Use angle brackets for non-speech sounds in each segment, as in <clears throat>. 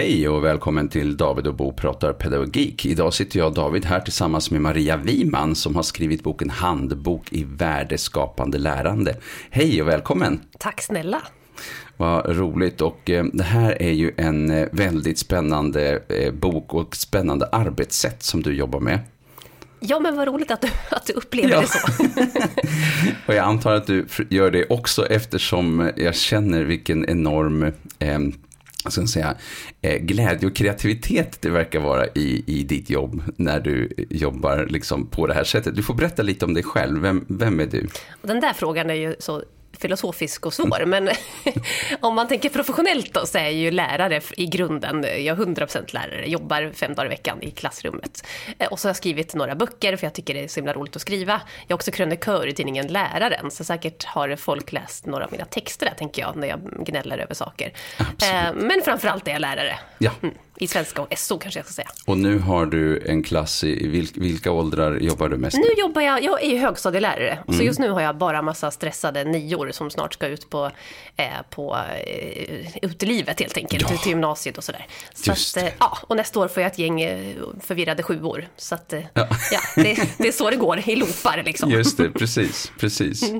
Hej och välkommen till David och Bo pratar pedagogik. Idag sitter jag David här tillsammans med Maria Wiman som har skrivit boken Handbok i värdeskapande lärande. Hej och välkommen! Tack snälla! Vad roligt och eh, det här är ju en eh, väldigt spännande eh, bok och spännande arbetssätt som du jobbar med. Ja, men vad roligt att du, <laughs> att du upplever Ja. det så. <laughs> Och jag antar att du gör det också eftersom jag känner vilken enorm så att säga, eh, glädje och kreativitet det verkar vara i, i ditt jobb när du jobbar liksom på det här sättet. Du får berätta lite om dig själv. Vem, vem är du? Och Den där frågan är ju så filosofisk och svår, men <laughs> om man tänker professionellt då så är jag ju lärare i grunden. Jag är 100% lärare, jobbar fem dagar i veckan i klassrummet. Eh, Och så har jag skrivit några böcker för jag tycker det är så himla roligt att skriva. Jag är också krönikör i tidningen Läraren, så säkert har folk läst några av mina texter där, tänker jag, när jag gnäller över saker. Eh, Men framförallt är jag lärare. Ja. Mm. I svenska och SO kanske jag ska säga. Och nu har du en klass i vilk, vilka åldrar jobbar du mest Nu med? jobbar jag, jag är ju högstadielärare, så just nu har jag bara massa stressade nior som snart ska ut på, eh, på eh, ut i livet helt enkelt, Ja. till gymnasiet och sådär. Så Just att, eh, ja, och nästa år får jag ett gäng eh, förvirrade sjuor. Så att, eh, Ja. ja. det, det är så det går, i loopar liksom. Just det, precis, precis.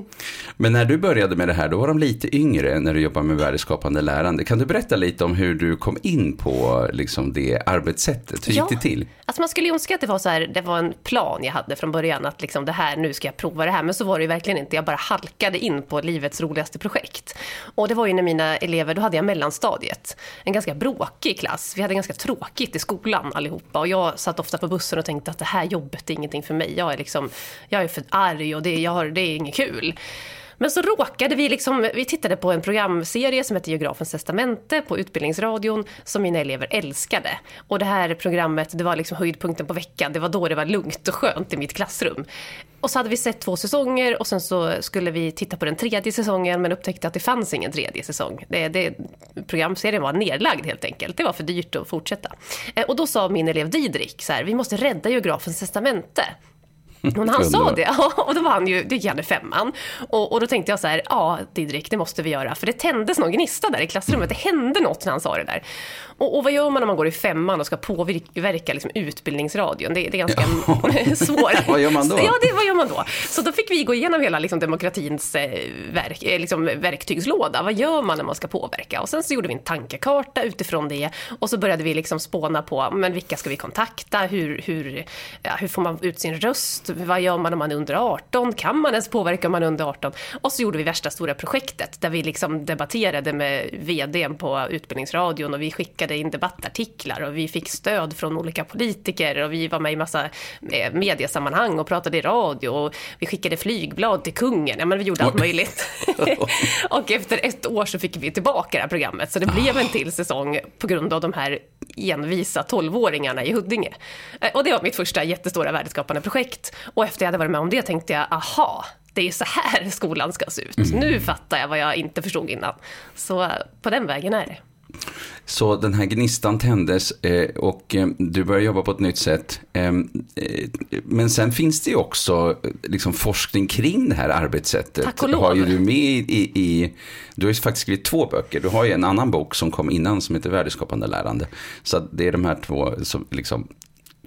Men när du började med det här, då var de lite yngre när du jobbade med värdeskapande lärande. Kan du berätta lite om hur du kom in på liksom, det arbetssättet? Hur gick det till? Alltså man skulle önska att det var, så här, det var en plan jag hade från början, att liksom det här, nu ska jag prova det här. Men så var det ju verkligen inte, jag bara halkade in på livets roligaste projekt. Och det var ju när mina elever, då hade jag mellanstadiet, en ganska bråkig klass. Vi hade ganska tråkigt i skolan allihopa. Och jag satt ofta på bussen och tänkte att det här jobbet är ingenting för mig. Jag är, liksom, jag är för arg och det, jag har, det är inget kul. Men så råkade vi liksom, vi tittade på en programserie som heter Geografens testamente på Utbildningsradion som mina elever älskade. Och det här programmet, det var liksom höjdpunkten på veckan. Det var då det var lugnt och skönt i mitt klassrum. Och så hade vi sett två säsonger och sen så skulle vi titta på den tredje säsongen men upptäckte att det fanns ingen tredje säsong. Det, det, programserien var nedlagd helt enkelt. Det var för dyrt att fortsätta. Eh, och då sa min elev Didrik så här, vi måste rädda Geografens testamente. <laughs> När han sa det, <laughs> och då var han ju, det gick han i femman. Och, och då tänkte jag så här, ja Didrik, det måste vi göra. För det tändes någon gnista där i klassrummet, det hände något när han sa det där. Och, och vad gör man när man går i femman och ska påverka liksom, utbildningsradion? Det, det är ganska <laughs> svårt. Vad gör man då? Ja, det, vad gör man då? Så då fick vi gå igenom hela liksom, demokratins eh, verk, eh, liksom, verktygslåda. Vad gör man när man ska påverka? Och sen så gjorde vi en tankekarta utifrån det. Och så började vi liksom spåna på, men vilka ska vi kontakta? Hur, hur, ja, hur får man ut sin röst? Vad gör man om man är under 18? Kan man ens påverka om man är under 18? Och så gjorde vi värsta stora projektet där vi liksom debatterade med vdn på Utbildningsradion och vi skickade in debattartiklar och vi fick stöd från olika politiker och vi var med i massa eh, mediesammanhang och pratade i radio och vi skickade flygblad till kungen. Ja, men vi gjorde allt möjligt. <laughs> och efter ett år så fick vi tillbaka det här programmet så det blev en till säsong på grund av de här envisa tolvåringarna i Huddinge. Eh, Och det var mitt första jättestora värdeskapande projekt. Och efter jag hade varit med om det tänkte jag, aha, det är så här <laughs> skolan ska se ut. Nu fattar jag vad jag inte förstod innan. Så eh, på den vägen är det. Så den här gnistan tändes eh, och eh, du började jobba på ett nytt sätt. Eh, eh, Men sen finns det ju också liksom forskning kring det här arbetssättet. Tack och lov. Har ju du med i, i, du har ju faktiskt skrivit två böcker. Du har ju en annan bok som kom innan som heter Värdeskapande lärande. Så det är de här två som liksom,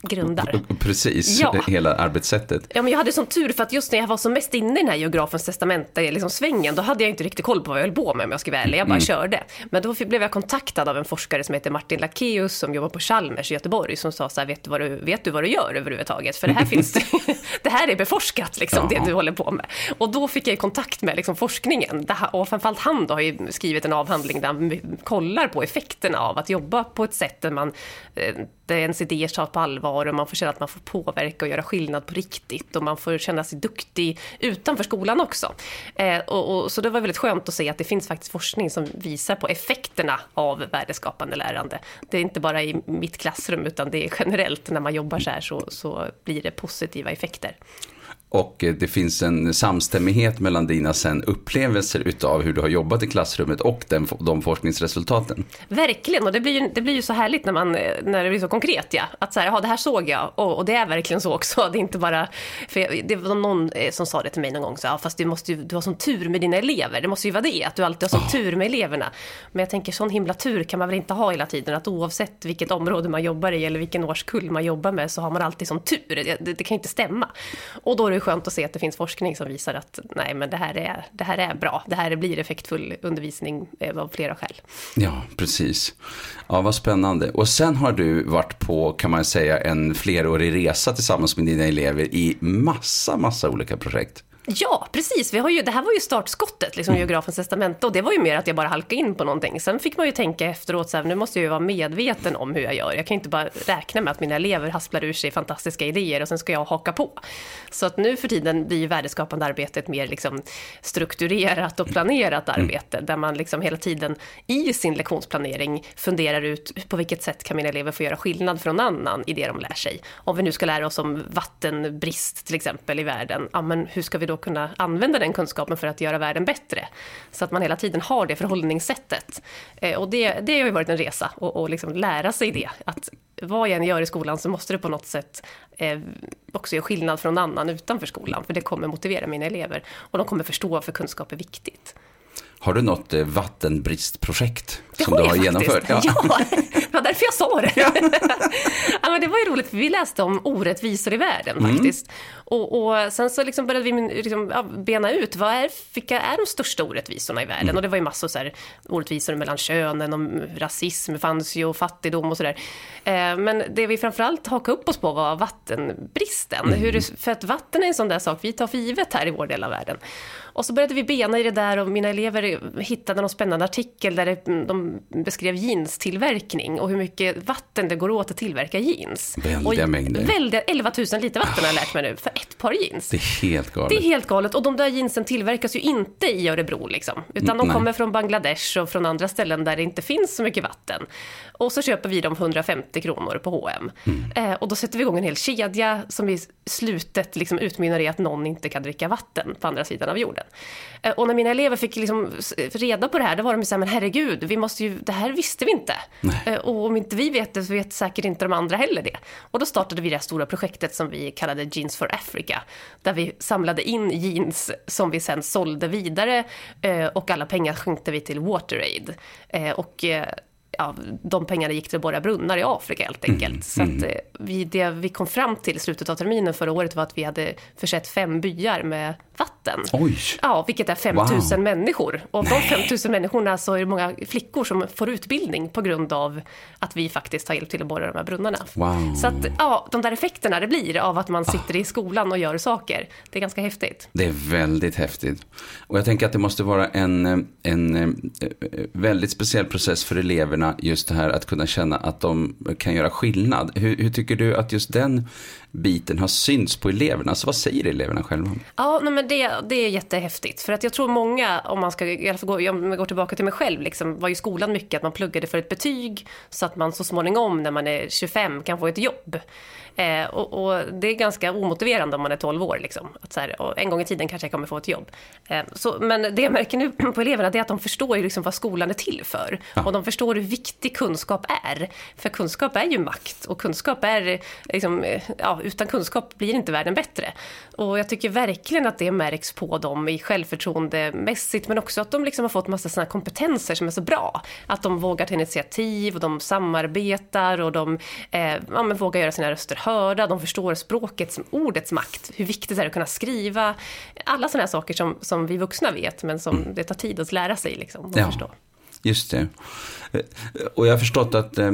Grundar. <laughs> precis, Ja. hela arbetssättet. Ja, men jag hade sån tur för att just när jag var som mest inne i den här geografens testamente, liksom svängen, då hade jag inte riktigt koll på vad jag höll på med om jag ska vara ärlig. Jag bara körde. Men då blev jag kontaktad av en forskare som heter Martin Lackeus som jobbar på Chalmers i Göteborg som sa så här, vet du vad du, vet du, vad du gör överhuvudtaget? För det här finns <laughs> <laughs> det, här är beforskat, liksom, Ja. det du håller på med. Och då fick jag i kontakt med liksom, forskningen. Och framförallt han då har ju skrivit en avhandling där han kollar på effekterna av att jobba på ett sätt där man eh, Eh, ens idéer tas på allvar och man får känna att man får påverka och göra skillnad på riktigt och man får känna sig duktig utanför skolan också. Eh, och, och, så det var väldigt skönt att se att det finns faktiskt forskning som visar på effekterna av värdeskapande lärande. Det är inte bara i mitt klassrum utan det är generellt när man jobbar så här så, så blir det positiva effekter och det finns en samstämmighet mellan dina sen upplevelser utav hur du har jobbat i klassrummet och den, de forskningsresultaten. Verkligen, och det blir, ju, det blir ju så härligt när, man, när det blir så konkret. Ja. Att så här, ja, det här såg jag och, och, det är verkligen så också. <laughs> Det är inte bara, för jag, det var någon eh, som sa det till mig någon gång, så, ja, fast du, måste ju, du har sån tur med dina elever. Det måste ju vara det, att du alltid har sån oh. tur med eleverna. Men jag tänker, sån himla tur kan man väl inte ha hela tiden. Att oavsett vilket område man jobbar i eller vilken årskull man jobbar med så har man alltid sån tur. Det, det, kan inte stämma. Och då är skönt att se att det finns forskning som visar att nej, men det här är, det här är bra. Det här blir effektfull undervisning eh, av flera skäl. Ja, precis. Ja, vad spännande. Och sen har du varit på, kan man säga, en flerårig resa tillsammans med dina elever i massa, massa olika projekt. Ja, precis. Vi har ju, det här var ju startskottet, liksom, mm. geografens testamente. Och det var ju mer att jag bara halkade in på någonting. Sen fick man ju tänka efteråt, så här, nu måste jag ju vara medveten om hur jag gör. Jag kan inte bara räkna med att mina elever hasplar ur sig fantastiska idéer och sen ska jag haka på. Så att nu för tiden blir ju värdeskapande arbetet mer liksom, strukturerat och planerat mm. arbete. Där man liksom hela tiden i sin lektionsplanering funderar ut på vilket sätt kan mina elever få göra skillnad från annan i det de lär sig. Om vi nu ska lära oss om vattenbrist till exempel i världen, ja, men hur ska vi då då kunna använda den kunskapen för att göra världen bättre. Så att man hela tiden har det förhållningssättet. Eh, och det, det har ju varit en resa, och, och liksom lära sig det. Att vad jag än gör i skolan så måste det på något sätt eh, också göra skillnad från annan utanför skolan. För det kommer motivera mina elever. Och de kommer förstå varför kunskap är viktigt. Har du något eh, vattenbristprojekt det som du har genomfört? Ja. ja, det var därför jag sa det. Ja. <laughs> ja, men det var ju roligt, för vi läste om orättvisor i världen mm. faktiskt. Och, och, sen så liksom började vi liksom, ja, bena ut, vad är, vilka är de största orättvisorna i världen? Mm. Och det var ju massor så här, orättvisor mellan könen, och rasism fanns ju, och fattigdom och sådär. Eh, men det vi framförallt hakade upp oss på var vattenbristen. Mm. Hur, för att vatten är en sån där sak vi tar för givet här i vår del av världen. Och så började vi bena i det där och mina elever hittade någon spännande artikel där de beskrev jeanstillverkning och hur mycket vatten det går åt att tillverka jeans. Väldiga och mängder. Väldiga, 11 000 liter vatten har jag lärt mig nu för ett par jeans. Det är helt galet. Det är helt galet och de där jeansen tillverkas ju inte i Örebro liksom. Utan de Nej. kommer från Bangladesh och från andra ställen där det inte finns så mycket vatten. Och så köper vi dem 150 kronor på H&M. Mm. Eh, och då sätter vi igång en hel kedja som i slutet liksom utmynnar i att någon inte kan dricka vatten på andra sidan av jorden. Eh, och när mina elever fick liksom reda på det här, då var de så här, men herregud, vi måste ju, det här visste vi inte. Eh, och om inte vi vet det så vet säkert inte de andra heller det. Och då startade vi det här stora projektet som vi kallade Jeans for Africa. Där vi samlade in jeans som vi sen sålde vidare eh, och alla pengar skänkte vi till WaterAid. Och ja, de pengarna gick till att borra brunnar i Afrika helt enkelt. Mm, så mm. att, vi, det vi kom fram till i slutet av terminen förra året var att vi hade försett fem byar med vatten. Oj. Ja, vilket är 5 000 wow. människor. Och av de 5 000 människorna så är det många flickor som får utbildning på grund av att vi faktiskt har hjälpt till att borra de här brunnarna. Wow. Så att, ja, de där effekterna det blir av att man sitter ah. i skolan och gör saker, det är ganska häftigt. Det är väldigt häftigt. Och jag tänker att det måste vara en, en eh, väldigt speciell process för eleverna, just det här att kunna känna att de kan göra skillnad. Hur, hur tycker du att just den biten har synts på eleverna? Alltså vad säger eleverna själva? Ja, nej, men det, det är jättehäftigt. För att jag tror många, om man ska i alla fall gå, jag går tillbaka till mig själv, liksom, var ju skolan mycket att man pluggade för ett betyg så att man så småningom när man är 25 kan få ett jobb. Eh, och, och, det är ganska omotiverande om man är 12 år. Liksom. Att så här, en gång i tiden kanske jag kommer få ett jobb. Eh, så, men det jag märker nu på eleverna är att de förstår ju liksom vad skolan är till för. Ja. Och de förstår hur viktig kunskap är. För kunskap är ju makt och kunskap är, liksom, ja, utan kunskap blir inte världen bättre. Och jag tycker verkligen att det märks på dem i självförtroendemässigt men också att de liksom har fått massa såna kompetenser som är så bra. Att de vågar ta initiativ och de samarbetar och de eh, ja, vågar göra sina röster hörda, de förstår språkets, ordets makt, hur viktigt det är att kunna skriva. Alla sådana saker som, som vi vuxna vet, men som mm. det tar tid att lära sig liksom, och ja. förstå. Just det. Eh, och jag har förstått att, eh,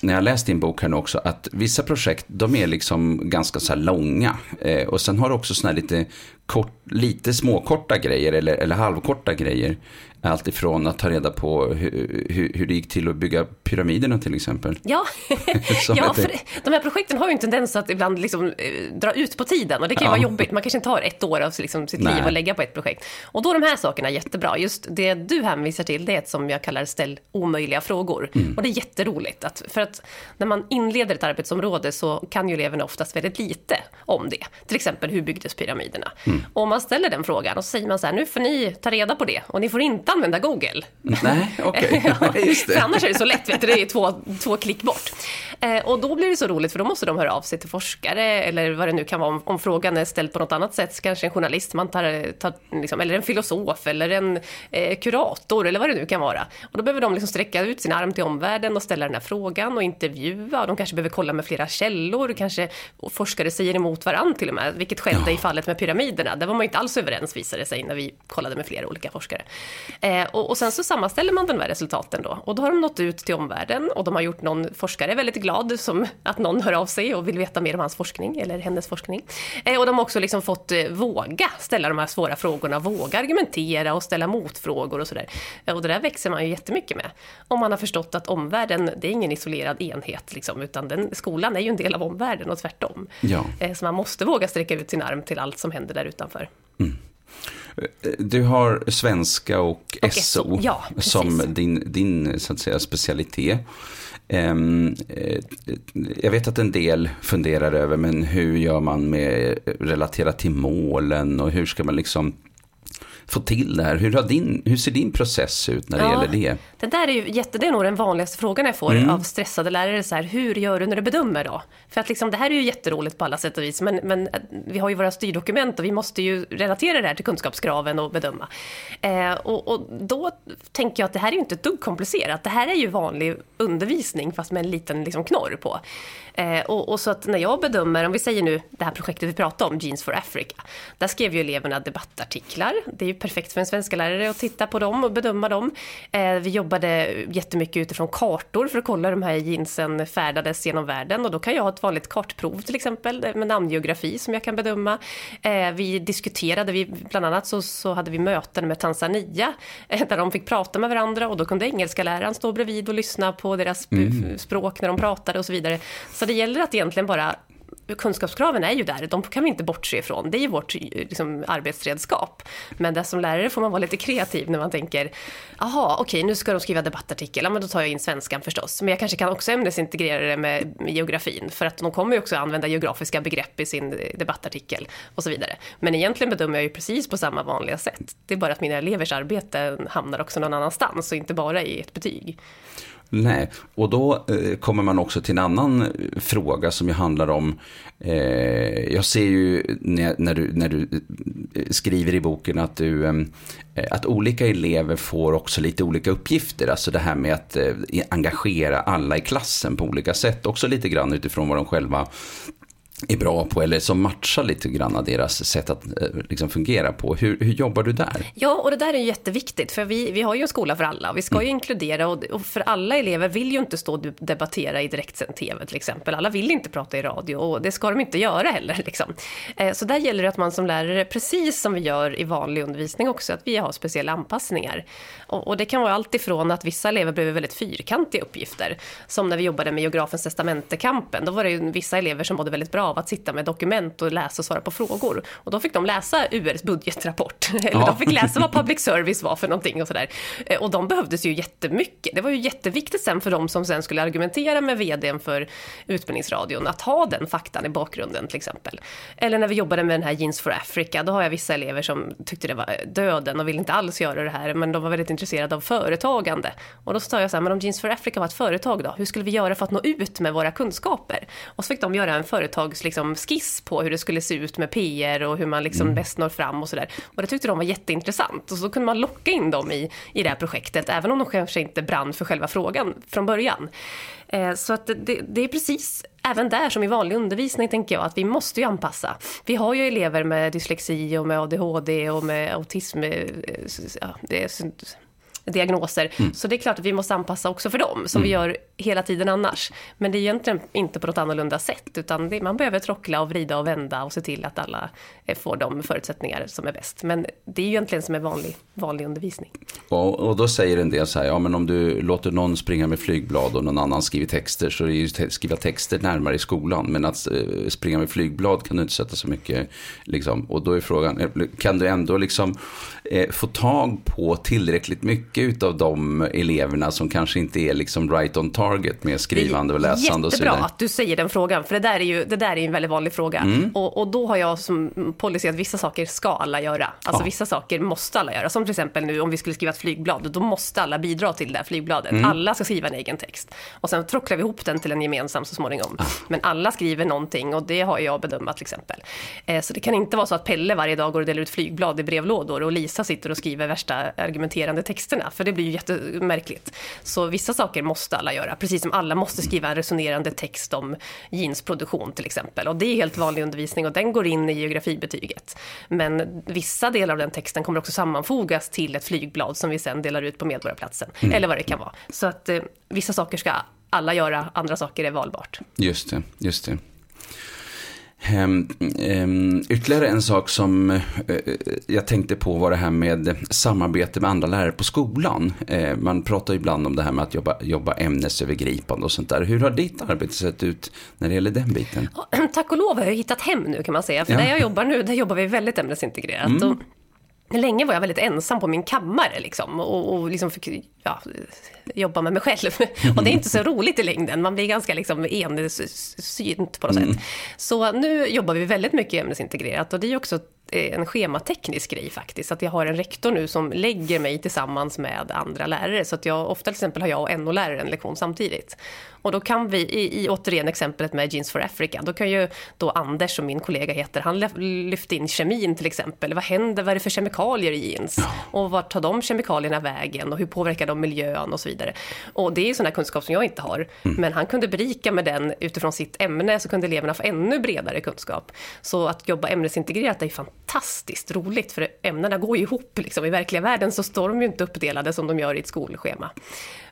när jag läst din bok här nu också, att vissa projekt, de är liksom ganska så här långa. Eh, och sen har du också såna här lite, kort, lite småkorta grejer eller, eller halvkorta grejer. Alltifrån att ta reda på hur, hur, hur, det gick till att bygga pyramiderna till exempel. Ja, <laughs> ja för de här projekten har ju en tendens att ibland liksom, eh, dra ut på tiden och det kan ju ja. vara jobbigt. Man kanske inte har ett år av liksom, sitt Nej. liv att lägga på ett projekt. Och då är de här sakerna jättebra. Just det du hänvisar till, det är ett som jag kallar ställ omöjliga frågor. Mm. Och det är jätteroligt. Att, för att när man inleder ett arbetsområde så kan ju eleverna oftast väldigt lite om det. Till exempel, hur byggdes pyramiderna? Mm. Och om man ställer den frågan och så säger man så här, nu får ni ta reda på det och ni får inte använda Google. Nej, okej. Okay. <laughs> ja, för annars är det så lätt, vet du, det är två, två klick bort. Eh, och då blir det så roligt, för då måste de höra av sig till forskare eller vad det nu kan vara. Om, om frågan är ställd på något annat sätt, kanske en journalist man tar, tar liksom, eller en filosof eller en eh, kurator eller vad det nu kan vara. Och då behöver de liksom sträcka ut sin arm till omvärlden och ställa den här frågan och intervjua. De kanske behöver kolla med flera källor, kanske forskare säger emot varandra till och med, vilket skedde ja. i fallet med pyramiderna. Där var man inte alls överens visade det sig när vi kollade med flera olika forskare. Eh, och, och, sen så sammanställer man de här resultaten då och då har de nått ut till omvärlden och de har gjort någon forskare väldigt glad som att någon hör av sig och vill veta mer om hans forskning eller hennes forskning. Eh, och de har också liksom fått eh, våga ställa de här svåra frågorna, våga argumentera och ställa motfrågor och sådär. Eh, och det där växer man ju jättemycket med. Om man har förstått att omvärlden, det är ingen isolerad enhet liksom, utan den, skolan är ju en del av omvärlden och tvärtom. Ja. Så man måste våga sträcka ut sin arm till allt som händer där utanför. Mm. Du har svenska och, och SO, ja, som din, din så att säga, specialitet. Ehm, eh, jag vet att en del funderar över, men hur gör man med eh, relaterat till målen och hur ska man liksom få till det här? Hur, har din, hur ser din process ut när det ja, gäller det? Det där är ju jätte, det är nog den vanligaste frågan jag får mm. av stressade lärare. Så här, hur gör du när du bedömer då? För att liksom, det här är ju jätteroligt på alla sätt och vis, men, men vi har ju våra styrdokument och vi måste ju relatera det här till kunskapskraven och bedöma. Eh, och, och, då tänker jag att det här är ju inte ett dugg komplicerat. Det här är ju vanlig undervisning fast med en liten liksom, knorr på. Eh, och, och, så att när jag bedömer, om vi säger nu det här projektet vi pratade om, Jeans for Africa, där skrev ju eleverna debattartiklar. Det är ju perfekt för en svenska lärare att titta på dem och bedöma dem. Eh, vi jobbade jättemycket utifrån kartor för att kolla hur de här jeansen färdades genom världen och då kan jag ha ett vanligt kartprov till exempel med namngeografi som jag kan bedöma. Eh, vi diskuterade, vi, bland annat så, så hade vi möten med Tanzania eh, där de fick prata med varandra och då kunde engelska läraren stå bredvid och lyssna på deras mm. språk när de pratade och så vidare. Så det gäller att egentligen bara kunskapskraven är ju där, de kan vi inte bortse ifrån. Det är ju vårt liksom, arbetsredskap. Men där som lärare får man vara lite kreativ när man tänker, jaha, okej, okay, nu ska de skriva debattartikel, ja men då tar jag in svenskan förstås. Men jag kanske kan också ämnesintegrera det med, med geografin, för att de kommer ju också använda geografiska begrepp i sin debattartikel och så vidare. Men egentligen bedömer jag ju precis på samma vanliga sätt. Det är bara att mina elevers arbete hamnar också någon annanstans och inte bara i ett betyg. Nej, och då eh, kommer man också till en annan eh, fråga som ju handlar om, eh, jag ser ju när, när, du, när du eh, skriver i boken att, du, eh, att olika elever får också lite olika uppgifter. Alltså det här med att eh, engagera alla i klassen på olika sätt. Också lite grann utifrån vad de själva är bra på eller som matchar lite grann deras sätt att eh, liksom, fungera på. Hur, hur, jobbar du där? Ja, och det där är jätteviktigt för vi, vi har ju en skola för alla. Vi ska ju mm. inkludera och, och, för alla elever vill ju inte stå och debattera i direktsänd tv till exempel. Alla vill inte prata i radio och det ska de inte göra heller. <laughs> Liksom. Eh, så där gäller det att man som lärare, precis som vi gör i vanlig undervisning också, att vi har speciella anpassningar. Och, och det kan vara allt ifrån att vissa elever behöver väldigt fyrkantiga uppgifter. Som när vi jobbade med geografens testamentekampen. Då var det ju vissa elever som mådde väldigt bra av att sitta med dokument och läsa och svara på frågor. Och då fick de läsa URs budgetrapport. <laughs> Eller ja. de fick läsa vad public service var för någonting och sådär. Eh, och de behövdes ju jättemycket. Det var ju jätteviktigt sen för de som sen skulle argumentera med vdn för Utbildningsradion att ha den faktan i bakgrunden till exempel. Eller när vi jobbade med den här Jeans for Africa, då har jag vissa elever som tyckte det var eh, döden och ville inte alls göra det här, men de var väldigt intresserade av företagande. Och då sa jag så här, men om Jeans for Africa var ett företag då, hur skulle vi göra för att nå ut med våra kunskaper? Och så fick de göra en företags liksom, skiss på hur det skulle se ut med PR och hur man liksom mm. bäst når fram och sådär. Och det tyckte de var jätteintressant. Och så kunde man locka in dem i, i det här projektet, även om de kanske inte brann för själva frågan från början. Eh, så att det, det, är precis även där som i vanlig undervisning tänker jag att vi måste ju anpassa. Vi har ju elever med dyslexi och med ADHD och med autism. Eh, ja, det är diagnoser. Mm. Så det är klart att vi måste anpassa också för dem, som mm. vi gör hela tiden annars. Men det är egentligen inte på något annorlunda sätt, utan det, man behöver trockla och vrida och vända och se till att alla eh, får de förutsättningar som är bäst. Men det är ju egentligen som en vanlig, vanlig undervisning. Och, och då säger en del så här, ja men om du låter någon springa med flygblad och någon annan skriver texter så är det ju te skriva texter närmare i skolan. Men att eh, springa med flygblad kan du inte sätta så mycket, liksom. Och då är frågan, eh, kan du ändå liksom eh, få tag på tillräckligt mycket av de eleverna som kanske inte är liksom right on target med skrivande och läsande och så vidare. Jättebra att du säger den frågan, för det där är ju det där är en väldigt vanlig fråga. Mm. Och, och, då har jag som policy att vissa saker ska alla göra. Alltså ja. vissa saker måste alla göra. Som till exempel nu om vi skulle skriva ett flygblad, då måste alla bidra till det här flygbladet. Mm. Alla ska skriva en egen text. Och sen trocklar vi ihop den till en gemensam så småningom. Ah. Men alla skriver någonting och det har jag bedömt till exempel. Eh, så det kan inte vara så att Pelle varje dag går och delar ut flygblad i brevlådor och Lisa sitter och skriver värsta argumenterande texterna, för det blir ju jättemärkligt. Så vissa saker måste alla göra, precis som alla måste skriva en resonerande text om jeansproduktion till exempel. Och det är helt vanlig undervisning och den går in i geografibetyget. Men vissa delar av den texten kommer också sammanfogas till ett flygblad som vi sen delar ut på Medborgarplatsen, mm. eller vad det kan vara. Så att eh, vissa saker ska alla göra, andra saker är valbart. Just det, just det. Um, um, ytterligare en sak som uh, jag tänkte på var det här med samarbete med andra lärare på skolan. Uh, man pratar ibland om det här med att jobba, jobba ämnesövergripande och sånt där. Hur har ditt arbete sett ut när det gäller den biten? <clears throat> Tack och lov har jag hittat hem nu kan man säga. För ja. där jag jobbar nu, där jobbar vi väldigt ämnesintegrerat. Mm. Länge var jag väldigt ensam på min kammare liksom, och, och liksom fick ja, jobba med mig själv. <laughs> Och det är inte så roligt i längden, man blir ganska liksom ensynt på något mm. sätt. Så nu jobbar vi väldigt mycket ämnesintegrerat och det är också en schemateknisk grej faktiskt. Att jag har en rektor nu som lägger mig tillsammans med andra lärare. Så att jag, ofta till exempel har jag och NO-lärare en lektion samtidigt. Och då kan vi, i, i återigen exemplet med Jeans for Africa, då kan ju då Anders, som min kollega heter, han lyfte in kemin till exempel. Vad händer, vad är det för kemikalier i jeans? Och vart tar de kemikalierna vägen? Och hur påverkar de miljön och så vidare? Och det är sån här kunskap som jag inte har. Mm. Men han kunde berika med den utifrån sitt ämne, så kunde eleverna få ännu bredare kunskap. Så att jobba ämnesintegrerat är fantastiskt Fantastiskt roligt, för ämnena går ju ihop. Liksom. I verkliga världen så står de ju inte uppdelade som de gör i ett skolschema.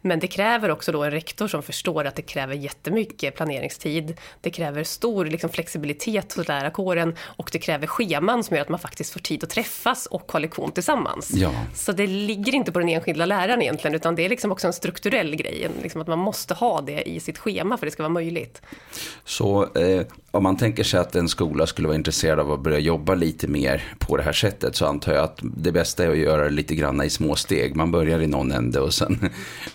Men det kräver också då en rektor som förstår att det kräver jättemycket planeringstid. Det kräver stor liksom, flexibilitet hos lärarkåren och det kräver scheman som gör att man faktiskt får tid att träffas och ha lektion tillsammans. Ja. Så det ligger inte på den enskilda läraren egentligen, utan det är liksom också en strukturell grej. Liksom att man måste ha det i sitt schema för att det ska vara möjligt. Så eh, om man tänker sig att en skola skulle vara intresserad av att börja jobba lite mer på det här sättet så antar jag att det bästa är att göra det lite grann i små steg. Man börjar i någon ände och sen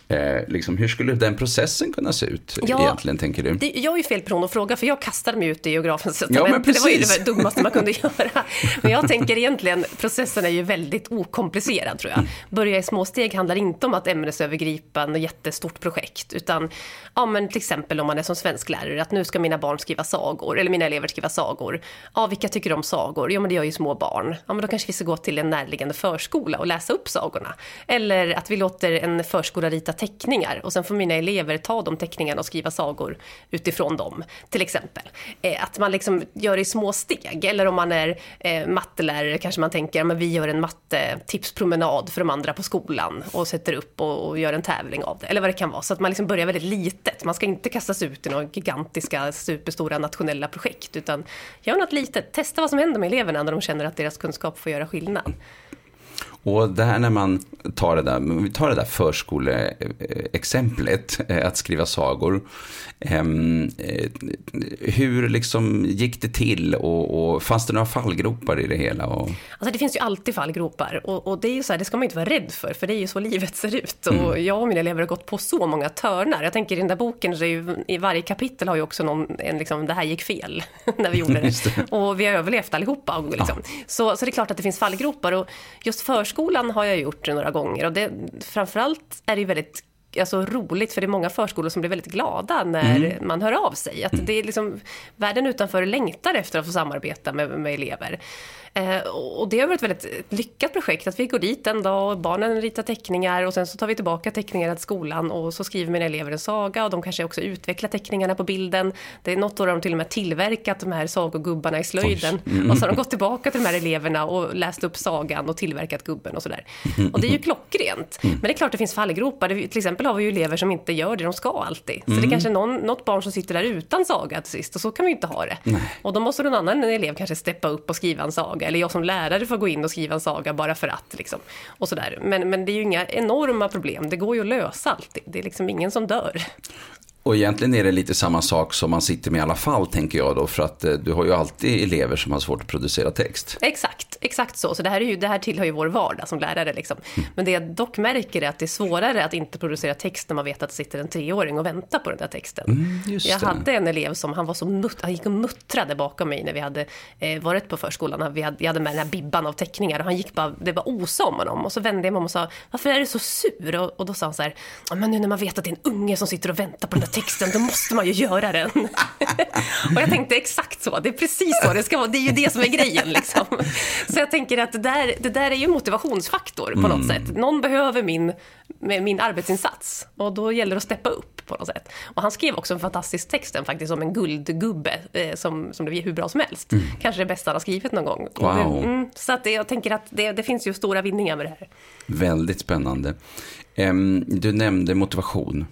Eh, liksom, hur skulle den processen kunna se ut ja, egentligen, tänker du? Det, jag är ju fel person att fråga, för jag kastade mig ut i geografens ja, men Det var ju det dummaste man kunde <laughs> göra. Men jag tänker egentligen, processen är ju väldigt okomplicerad, tror jag. Mm. Börja i små steg handlar inte om att ämnesövergripa ett jättestort projekt, utan ja, men till exempel om man är som svensklärare, att nu ska mina barn skriva sagor, eller mina elever skriva sagor. Ja, vilka tycker om sagor? Ja, men det gör ju små barn. Ja, men då kanske vi ska gå till en närliggande förskola och läsa upp sagorna. Eller att vi låter en förskola rita teckningar och sen får mina elever ta de teckningarna och skriva sagor utifrån dem, till exempel. Eh, att man liksom gör det i små steg. Eller om man är eh, mattelärare kanske man tänker att vi gör en mattetipspromenad för de andra på skolan och sätter upp och, och, gör en tävling av det. Eller vad det kan vara. Så att man liksom börjar väldigt litet. Man ska inte kastas ut i några gigantiska, superstora nationella projekt utan gör något litet. Testa vad som händer med eleverna när de känner att deras kunskap får göra skillnad. Och det här när man tar det där, vi tar det där förskoleexemplet, eh, att skriva sagor. Ehm, eh, hur liksom gick det till och, och fanns det några fallgropar i det hela? Och... Alltså det finns ju alltid fallgropar och, och det är ju så här, det ska man inte vara rädd för, för det är ju så livet ser ut. Mm. Och jag och mina elever har gått på så många törnar. Jag tänker i den där boken, så är ju, i varje kapitel har ju också någon, en liksom, det här gick fel <laughs> när vi gjorde det. det. Och vi har överlevt allihopa. Liksom. Ja. Så, så det är klart att det finns fallgropar och just förskolan har jag gjort några gånger och det, framförallt är det väldigt alltså, roligt, för det är många förskolor som blir väldigt glada när mm. man hör av sig. Att mm. det är liksom, världen utanför längtar efter att få samarbeta med, med elever. Eh, och det har varit ett väldigt lyckat projekt, att vi går dit en dag och barnen ritar teckningar och sen så tar vi tillbaka teckningarna till skolan och så skriver mina elever en saga och de kanske också utvecklar teckningarna på bilden. Det är något år de till och med tillverkat de här sagogubbarna i slöjden mm. och så har de gått tillbaka till de här eleverna och läst upp sagan och tillverkat gubben och sådär. <laughs> Och det är ju klockrent. Mm. Men det är klart det finns fallgropar. Till exempel har vi ju elever som inte gör det de ska alltid. Så det är kanske är någon, något barn som sitter där utan saga till sist och så kan vi inte ha det. Nej. Och då måste någon annan elev kanske steppa upp och skriva en saga. Eller jag som lärare får gå in och skriva en saga bara för att. Liksom. Och sådär. Men, men det är ju inga enorma problem. Det går ju att lösa alltid. Det är liksom ingen som dör. Och egentligen är det lite samma sak som man sitter med i alla fall, tänker jag då. För att eh, du har ju alltid elever som har svårt att producera text. Exakt, exakt så. Så det här, är ju, det här tillhör ju vår vardag som lärare. Liksom. Men det jag dock märker är att det är svårare att inte producera text när man vet att det sitter en treåring och väntar på den där texten. Mm, jag hade en elev som han var så mutt, han gick och muttrade bakom mig när vi hade eh, varit på förskolan. Vi hade, jag hade med den här bibban av teckningar och han gick bara, det var osa om honom. Och så vände jag mig om och sa, varför är du så sur? Och, och då sa han så här, "Ja, men nu när man vet att det är en unge som sitter och väntar på den där texten, då måste man ju göra den. <laughs> och jag tänkte exakt så, det är precis så det ska vara, det är ju det som är grejen liksom. <laughs> Så jag tänker att det där, det där är ju motivationsfaktor på något sätt. Någon behöver min, min arbetsinsats och då gäller det att steppa upp på något sätt. Och han skrev också en fantastisk text faktiskt om en guldgubbe eh, som, som blev hur bra som helst. Kanske det bästa han har skrivit någon gång. Wow. Det, mm, så att det, jag tänker att det, det finns ju stora vinningar med det här. Väldigt spännande. Em, Du nämnde motivation.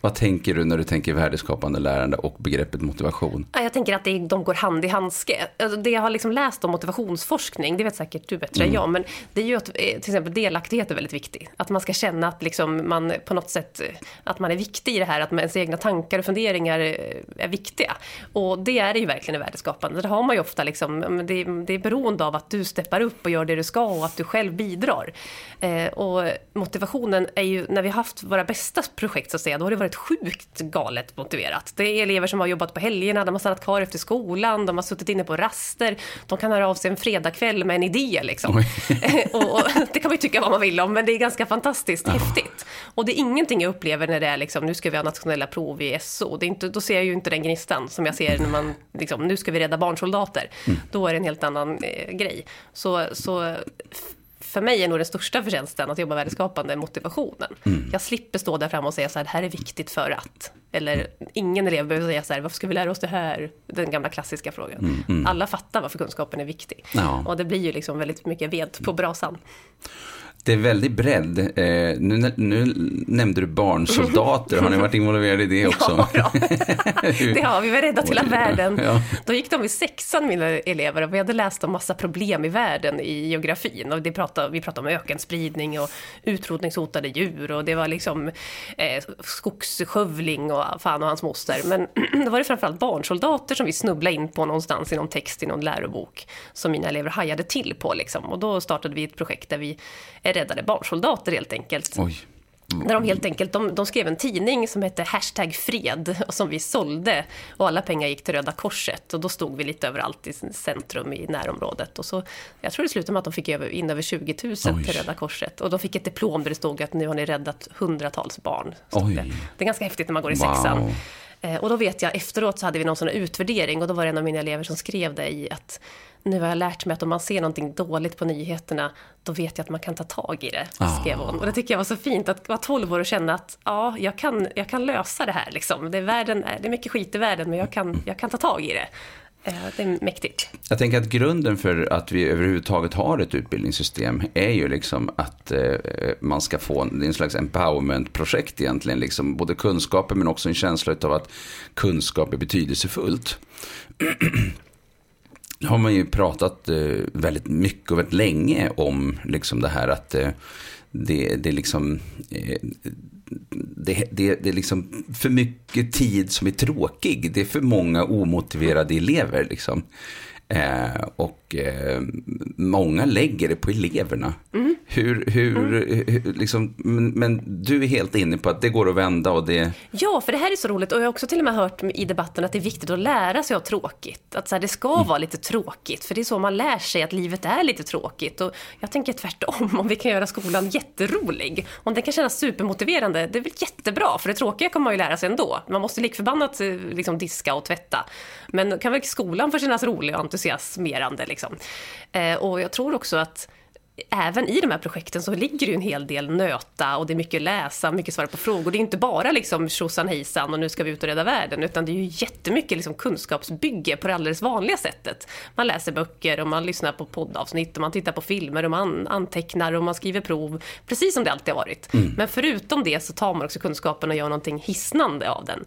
Vad tänker du när du tänker värdeskapande lärande och begreppet motivation? Ja, Jag tänker att det, de går hand i handske. Alltså, Det jag har liksom läst om motivationsforskning, det vet säkert du bättre än jag, men det är ju att eh, till exempel delaktighet är väldigt viktig. Att man ska känna att liksom man på något sätt, eh, att man är viktig i det här, att ens egna tankar och funderingar eh, är viktiga. Och det är det ju verkligen i värdeskapande. Det har man ju ofta liksom, det, det är beroende av att du steppar upp och gör det du ska och att du själv bidrar. Och motivationen är ju, när vi har haft våra bästa projekt så att säga, då har det varit sjukt galet motiverat. Det är elever som har jobbat på helgerna, de har stannat kvar efter skolan, de har suttit inne på raster, de kan höra av sig en fredagkväll med en idé liksom. <laughs> och, och, det kan man ju tycka vad man vill om, men det är ganska fantastiskt häftigt. Och det är ingenting jag upplever när det är liksom, nu ska vi ha nationella prov i SO. Det är inte, då ser jag ju inte den gnistan som jag ser när man, liksom, nu ska vi rädda barnsoldater. Då är det en helt annan eh, grej. Så, så för mig är nog den största förtjänsten att jobba värdeskapande motivationen. Jag slipper stå där framme och säga så här, det här är viktigt för att. Eller ingen elev behöver säga så här, varför ska vi lära oss det här? Den gamla klassiska frågan. Alla fattar varför kunskapen är viktig. Ja. Och det blir ju liksom väldigt mycket ved på brasan. Det är väldigt bredd. Eh, nu, nu nämnde du barnsoldater. Har ni varit involverade i det <laughs> också? Ja, <laughs> det har vi, vi har räddat hela världen. ja. Då gick de i sexan, mina elever, och vi hade läst om massa problem i världen i geografin. Och det pratade, vi pratade om ökenspridning och utrotningshotade djur och det var liksom eh, skogsskövling och fan och hans moster. Men <clears throat> då var det framförallt barnsoldater som vi snubblade in på någonstans i någon text i någon lärobok som mina elever hajade till på. Liksom. Och då startade vi ett projekt där vi räddade barnsoldater helt enkelt. Oj. Där de helt enkelt, de, de skrev en tidning som hette Hashtag fred och som vi sålde och alla pengar gick till Röda Korset och då stod vi lite överallt i centrum i närområdet och så, jag tror det slutade med att de fick över, in över 20 000 Oj. till Röda Korset och de fick ett diplom där det stod att nu har ni räddat hundratals barn. Det. det är ganska häftigt när man går i Wow. sexan. Eh, Och då vet jag, efteråt så hade vi någon sån utvärdering och då var det en av mina elever som skrev det i att nu har jag lärt mig att om man ser någonting dåligt på nyheterna, då vet jag att man kan ta tag i det, Ah. skrev hon. Och det tycker jag var så fint, att vara 12 år och känna att ja, jag kan, jag kan lösa det här. Liksom. Det, är världen, det är mycket skit i världen, men jag kan, jag kan ta tag i det. Eh, Det är mäktigt. Jag tänker att grunden för att vi överhuvudtaget har ett utbildningssystem är ju liksom att eh, man ska få en slags empowerment-projekt egentligen. Liksom, både kunskaper men också en känsla av att kunskap är betydelsefullt. <clears throat> Nu har man ju pratat eh, väldigt mycket och väldigt länge om liksom det här att eh, det, det är liksom eh, det, det, det är liksom för mycket tid som är tråkig. Det är för många omotiverade elever. Liksom. Eh, och eh, många lägger det på eleverna. Hur, hur, hur, liksom, men, men du är helt inne på att det går att vända och det... Ja, för det här är så roligt och jag har också till och med hört i debatten att det är viktigt att lära sig av tråkigt. Att så här, det ska vara lite tråkigt, för det är så man lär sig att livet är lite tråkigt. Och jag tänker tvärtom, <laughs> om vi kan göra skolan jätterolig, om den kan kännas supermotiverande, det är väl jättebra, för det tråkiga kommer man ju lära sig ändå. Man måste likförbannat eh, liksom, diska och tvätta. Men kan väl skolan få kännas rolig och entusiasmerande liksom. Eh, och jag tror också att även i de här projekten så ligger det en hel del nöta och det är mycket läsa, mycket svara på frågor. Det är inte bara liksom tjosan hejsan och nu ska vi ut och rädda världen, utan det är ju jättemycket liksom kunskapsbygge på det alldeles vanliga sättet. Man läser böcker och man lyssnar på poddavsnitt och man tittar på filmer och man antecknar och man skriver prov, precis som det alltid har varit. Mm. Men förutom det så tar man också kunskapen och gör någonting hisnande av den.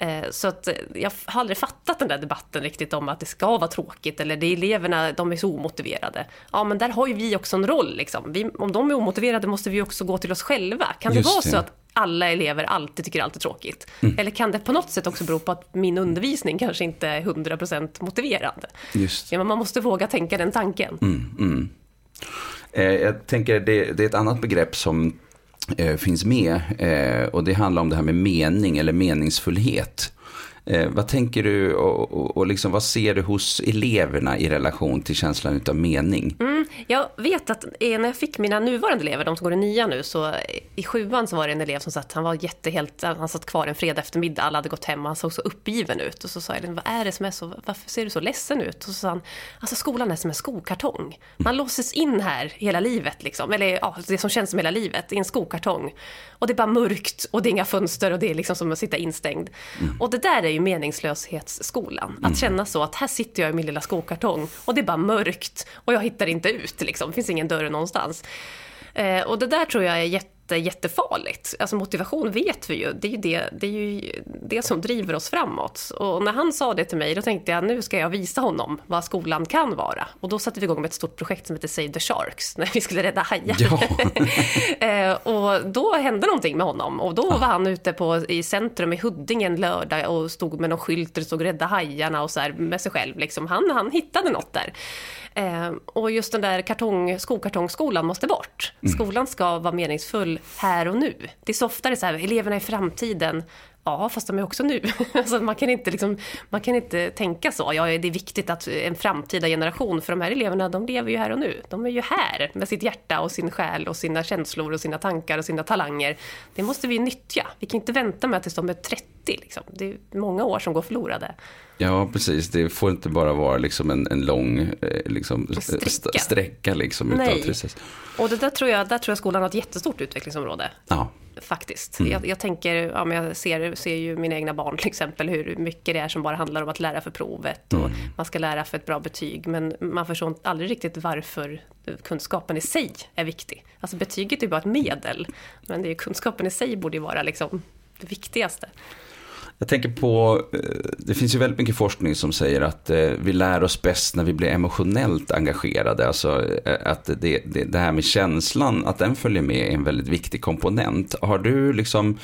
Eh, så att eh, jag har aldrig fattat den där debatten riktigt om att det ska vara tråkigt eller det är eleverna, de är så omotiverade. Ja, men där har ju vi också en roll. Liksom. Vi, om de är omotiverade måste vi också gå till oss själva. Kan Just det vara det. så att alla elever alltid tycker allt är tråkigt? Mm. Eller kan det på något sätt också bero på att min undervisning kanske inte är 100% motiverande? Just. Ja, man måste våga tänka den tanken. Mm, mm. Eh, jag tänker det, det är ett annat begrepp som Eh, finns med. Eh, och det handlar om det här med mening eller meningsfullhet. Eh, vad tänker du och, och, och liksom, vad ser du hos eleverna i relation till känslan av mening? Mm, jag vet att när jag fick mina nuvarande elever, de som går i nian nu, så i sjuan så var det en elev som satt, han var jättehelt, han satt kvar en fredag eftermiddag, alla hade gått hem och han såg så uppgiven ut. Och så sa jag, vad är det som är så, varför ser du så ledsen ut? Och så sa han, alltså skolan är som en skokartong. Man låses in här hela livet, liksom. eller ja, det som känns som hela livet, i en skokartong. Och det är bara mörkt och det är inga fönster och det är liksom som att sitta instängd. Mm. Och det där är ju meningslöshetsskolan. Att mm. känna så att här sitter jag i min lilla skokartong och det är bara mörkt och jag hittar inte ut. Liksom. Det finns ingen dörr någonstans. Eh, och det där tror jag är jätte jätte, jättefarligt. Alltså motivation vet vi ju, det är ju det, det är ju det som driver oss framåt. Och när han sa det till mig, då tänkte jag nu ska jag visa honom vad skolan kan vara. Och då satte vi igång med ett stort projekt som heter Save the Sharks, <laughs> när vi skulle rädda hajar. Ja. <laughs> Eh, och då hände någonting med honom. Och då var han ute på, i centrum i Huddinge en lördag och stod med någon skylt där det stod rädda hajarna och så här, med sig själv. Liksom. Han, han hittade något där. Eh, och just den där kartong, skokartongskolan måste bort. Mm. Skolan ska vara meningsfull här och nu. Det är så ofta det är så här, eleverna i framtiden, ja fast de är också nu. <laughs> alltså man, kan inte liksom, man kan inte tänka så, ja det är viktigt att en framtida generation, för de här eleverna de lever ju här och nu. De är ju här med sitt hjärta och sin själ och sina känslor och sina tankar och sina talanger. Det måste vi nyttja. Vi kan inte vänta med tills de är 30. Liksom. Det är många år som går förlorade. Ja, precis. Det får inte bara vara liksom en, en lång eh, liksom, sträcka. sträcka liksom, Nej. Precis. Och det där tror, jag, där tror jag skolan har ett jättestort utvecklingsområde. Ja. Faktiskt. Mm. Jag, jag, tänker, ja, men jag ser, ser ju mina egna barn till exempel, hur mycket det är som bara handlar om att lära för provet. Och mm. Man ska lära för ett bra betyg, men man förstår aldrig riktigt varför kunskapen i sig är viktig. Alltså betyget är bara ett medel, men det är kunskapen i sig borde ju vara liksom det viktigaste. Jag tänker på, eh, det finns ju väldigt mycket forskning som säger att eh, vi lär oss bäst när vi blir emotionellt engagerade. Alltså eh, att det, det, det här med känslan, att den följer med är en väldigt viktig komponent. Har du liksom,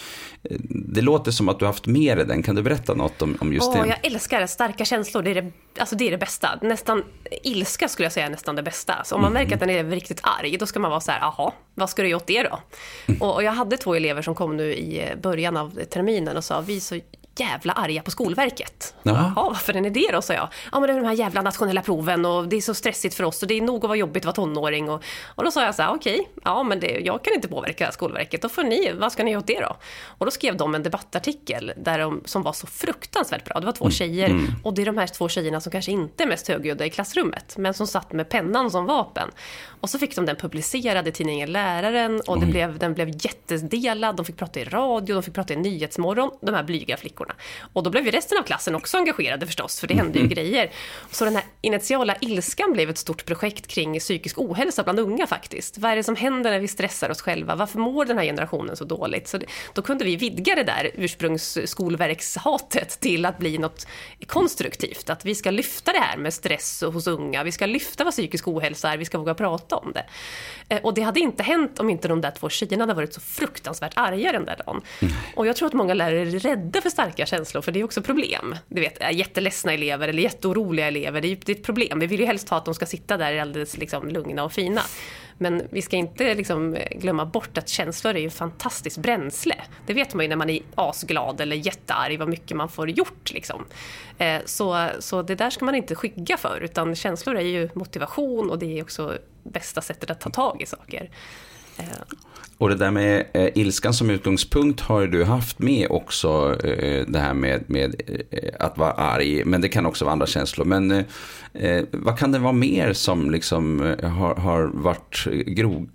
det låter som att du haft med dig den. Kan du berätta något om, om just oh, det? Jag älskar starka känslor, det är det, alltså det är det bästa. Nästan, ilska skulle jag säga är nästan det bästa. Så om man mm. märker att den är riktigt arg, då ska man vara så här, jaha, vad ska du göra åt det då? Mm. Och, och jag hade två elever som kom nu i början av terminen och sa, vi så jävla arga på Skolverket. Jaha, varför är ni det då, sa jag. Ja, men det är de här jävla nationella proven och det är så stressigt för oss och det är nog att vara jobbigt att vara tonåring. Och, och då sa jag så här, okej, okay, ja men det, jag kan inte påverka Skolverket, då får ni, vad ska ni göra åt det då? Och då skrev de en debattartikel där de, som var så fruktansvärt bra. Det var två mm. tjejer mm. och det är de här två tjejerna som kanske inte är mest högljudda i klassrummet, men som satt med pennan som vapen. Och så fick de den publicerad i tidningen Läraren och det blev, den blev jättedelad. De fick prata i radio, de fick prata i Nyhetsmorgon, de här blyga flickorna. Och då blev ju resten av klassen också engagerade förstås, för det hände ju mm. grejer. Så den här initiala ilskan blev ett stort projekt kring psykisk ohälsa bland unga faktiskt. Vad är det som händer när vi stressar oss själva? Varför mår den här generationen så dåligt? Så det, då kunde vi vidga det där ursprungsskolverkshatet till att bli något konstruktivt. Att vi ska lyfta det här med stress hos unga, vi ska lyfta vad psykisk ohälsa är, vi ska våga prata om det. Eh, och det hade inte hänt om inte de där två tjejerna hade varit så fruktansvärt arga den där dagen. Mm. Och jag tror att många lärare är rädda för starka känslor, för det är också problem. Du vet, jätteledsna elever eller jätteoroliga elever, det är, det är ett problem. Vi vill ju helst ha att de ska sitta där alldeles liksom, lugna och fina. Men vi ska inte liksom glömma bort att känslor är ju fantastiskt bränsle. Det vet man ju när man är asglad eller jättearg, vad mycket man får gjort. Liksom. Eh, så, så det där ska man inte skygga för, utan känslor är ju motivation och det är också bästa sättet att ta tag i saker. Eh. Och det där med eh, ilskan som utgångspunkt har du haft med också, eh, det här med, med eh, att vara arg, men det kan också vara andra känslor. Men eh, eh vad kan det vara mer som liksom eh, har, har varit gro,